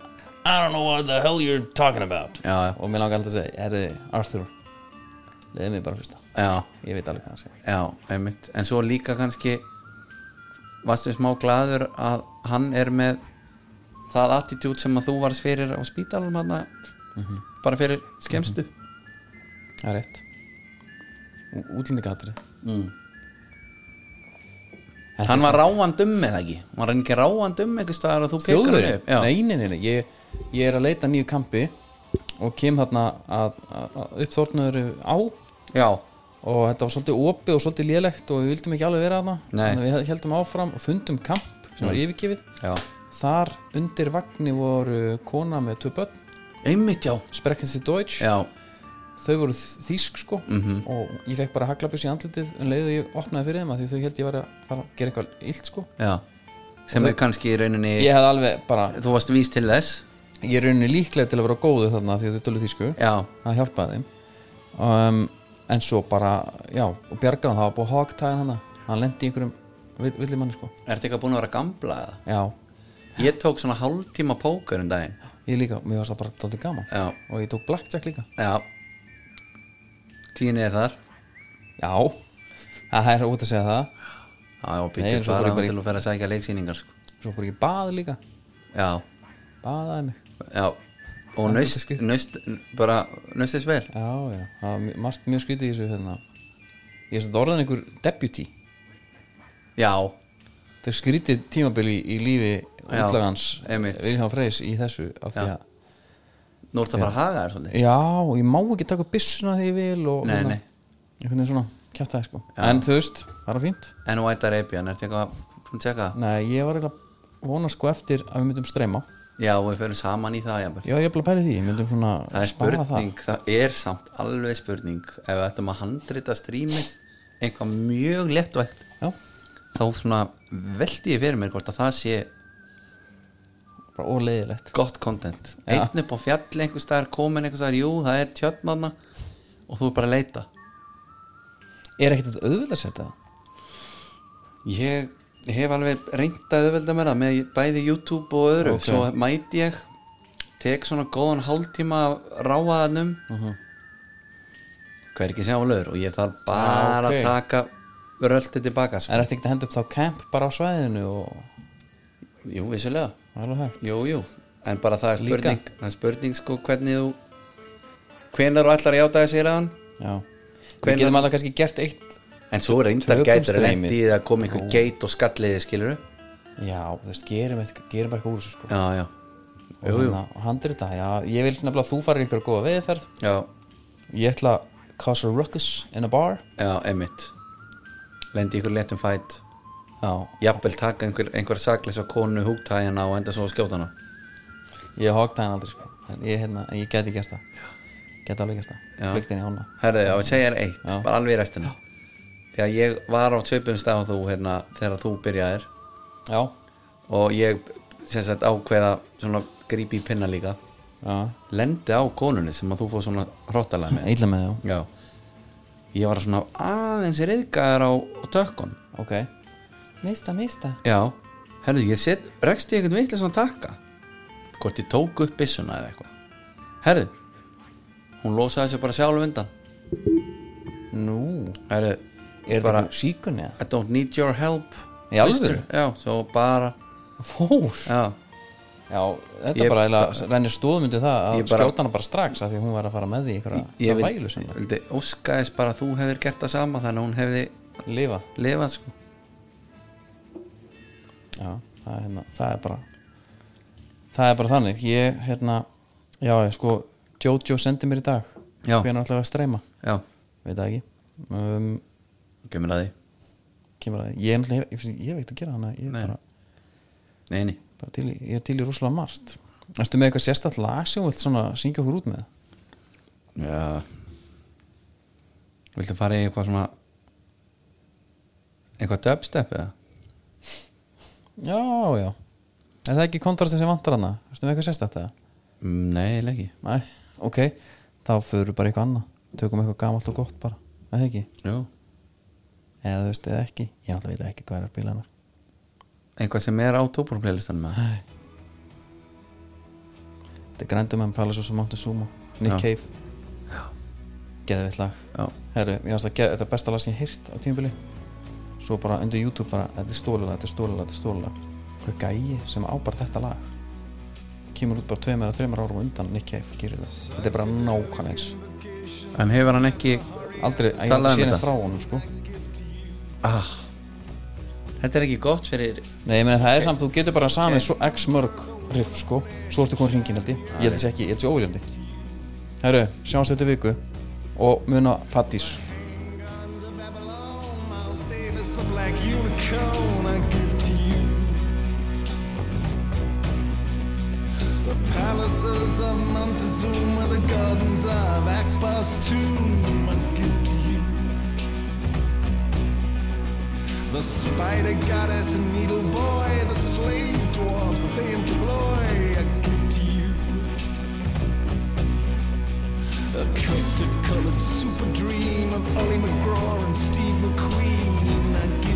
I don't know what the hell you're talking about. Já, já, Og mér langar alltaf að segja, herri, Arthur Leðið mig bara fyrsta. Já, Ég veit alveg hvað hann segir. Já, einmitt. En svo líka kannski Varstu smá glaður að hann er með það attitút sem að þú varst fyrir á spítalum hann bara fyrir skemstu Það er rétt. Útlendingatri mm. Hann var ráand um með ekki? Var hann ekki ráand um nei, nei, nei. Ég, ég er að leita nýju kampi Og kem þarna að, að, að uppþórnaður á. Já, Og þetta var svolítið opið og svolítið lélegt Og við vildum ekki alveg vera að við heldum áfram og fundum kamp Sem var yfirgefið. Já. Þar undir vagni voru kona með tvö börn. Einmitt, já. Sprekkensi Deutsch. Já, þau voru þýsk sko. Mhm. og ég fekk bara haglabjus í andlitið en leiðu ég opnaði fyrir þeim að því þau held ég var að fara að gera eitthvað illt sko. Já. Sem Og er kannski í rauninni ég hef alveg bara, Þú varst víst til þess. Ég er rauninni líklega til að vera góðu þarna því að þau tölu þýsku. Já, það hjálpaði þeim. Um, en svo bara, já, og bjargaðan það var búið hogtæðan hana hann lendi í einhverjum vill- villimanni sko. Ertu eitthvað búin að vera gamla eða? já, Ég tók svona hálftíma póker um daginn. Ég líka, mér varst það bara dálítið gaman. Já, og ég tók blackjack líka. Já. Tíni er þar. Já, það er út að segja það. Já, já, Nei, býttu svo fór bara ég bara í- til að fer að sækja leiksýningar sko. svo fór ég í bað líka. Já, baðaði mig. Já. Og naust, skrítið. naust, bara naustist vel. Já, já, það var mjög- margt mjög skrítið í þessu hérna. ég er svona orðan einhver deputy. Já, það er skrítið tímabili í, lífi útlagans. Vilhelm Freys í þessu af því Já. að nú fara að haga þér svolítið já, og ég má ekki taka upp byssuna þegar ég vil og Nei, hérna, nei. einhvern veginn svona kjæft sko. en þú veist, það var fínt En White Arabian, ertu eitthvað búin að tjekka? það? nei, ég var eiginlega vona sko eftir að við myndum streyma Já, og við fyrir saman í það jafnvel. ég var ekki að pæla því, við myndum svona Það er spurning, það. er samt alveg spurning ef við ættum að handrita strímið eitthvað mjög lettvægt já, þá svona veldi ég fyrir mér hvort að það sé bara óleiðilegt. Gott content. Einn upp á fjalli einhver staðar komin einhver staðar, jú það er tjötnarna og þú er bara að leita. Er ekkert þetta auðvitað að setja það? Ég hef alveg reynt að auðvelda mér það með bæði YouTube og öðru. Ok. svo mæti ég tek svona góðan hálftíma ráaðanum Mhm. hver ekki sjálfur og ég þarf bara Ah, ok. að taka röldi tilbaka sko. er þetta ekki að henda upp þá camp bara á svæðinu og jú, vissulega, alveg hægt. Jú, jú. En bara það er spurning. Það er spurning sko hvernig þú hvenar þú ætlar að játa að hann. Við getum alltaf kannski gert eitt en svo reyndar gætur það að koma einhver geit og skalliði skilur já, þú veist, gerum, bara eitthvað úr þessu sko. Já, já, og, hérna, og handir þetta, já, ég vil nefnilega að þú farir einhverja góða veðferð já, ég ætla að cause a ruckus in a bar. Já, einmitt. Lendi einhver letum fætt jafnvel taka einhver, einhver sakleisa konu húgtæjana og enda svo að skjóta hana ég henn aldrei sko. En ég, hérna, ég geti gert það. Geti alveg gert það, flykt inn í ána herðu, já, ég segja þér eitt, Já. bara alveg í restina. Þegar ég var á sveipum stað og þú, hérna, þegar þú byrjaðir. Já, og ég sem sagt ákveða svona grípi í pinna líka. Já, lendi á konunni sem að þú fór svona hróttalega með. Eilla með já. Ég var svona aðeins reyðgæðar á, á tökkun ok, mista, mista. Já, herðu, ég set rekst ég eitthvað veitlega svona takka? Hvort ég tók upp byssuna eða eitthvað? Herðu hún losaði sér bara sjálf undan. Nú, herðu, er bara þetta síkun eða? I don't need your help Í? Veistu? já, svo bara fór? Já, já, þetta Ég- bara rennir stóðmyndi það að bara- skjóta hana bara strax af því hún var að fara með því í það vil, vælu sem vildi óskaðis bara að þú hefur gert það sama þannig að hún hefði lifað. lifað sko já, það er, hérna, það er bara það er bara þannig. Ég, hérna, já, ég, sko Jojo sendi mér í dag. Hvernig ætlaði að streyma, já, veit það ekki. Um, gemur að því. kemur að því, ég er náttúrulega ég, veit að gera hana, ég er bara, nei, nei, bara til ég er til í rosalega margt. Erstu með eitthvað sérstætt lag sem þú vilt svona syngja okkur út með? já. Viltu fara í eitthvað svona eitthvað dubstep eða Já, já. Er það ekki kontrastin sem vantar hana? Erstu með eitthvað sérstætt eða? Mm, nei, eiginlega ekki. Nei, ok. Þá fyrir bara eitthvað annað. Tökum eitthvað gamalt og gott bara. Er það ekki? Jú. Eða þú veist, eða ekki. Ég náttúrulega veit ekki hvað er að bíla hennar eitthvað sem er á tóparplaylistan með Nei. Þetta er Grindum en Palace og Montezuma Nick Já. Cave. Geðvitt lag. Já, Herru, ég fannst að þetta er besta lag sem ég heyrt á tímabili Svo bara undir YouTube bara Þetta er stólulag, þetta er stólulag, þetta er stólulag Hvað gæi sem á bara þetta lag? Kemur út bara tveimur eða þreimur árum undan Nick Cave gerir það. Þetta er bara nákvæmlega eins. En hefur hann ekki Aldrei, ég Talaðu um aldrei sé þetta. neitt frá honum sko. Ah, þetta er ekki gott fyrir Nei, meina það er samt, þú getur bara samið svo x mörg riff sko. Svo ertu komin hringin held ég. Ég held þessi ekki, ég held þessi óviljandi. Herru, sjáumst þetta viku Og muna Pattís unicorn I give to you. The palaces of Montezuma, the gardens of Akbar's tomb I give to you. The spider goddess and needle boy, the slave dwarfs that they employ I give to you. A custard colored super dream of Ollie McGraw and Steve McQueen I give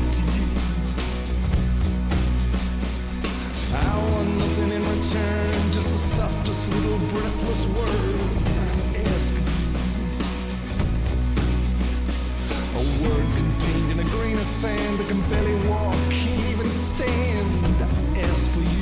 want nothing in return, just the softest little breathless word ask. A word contained in a grain of sand that can barely walk, can't even stand. I ask for you.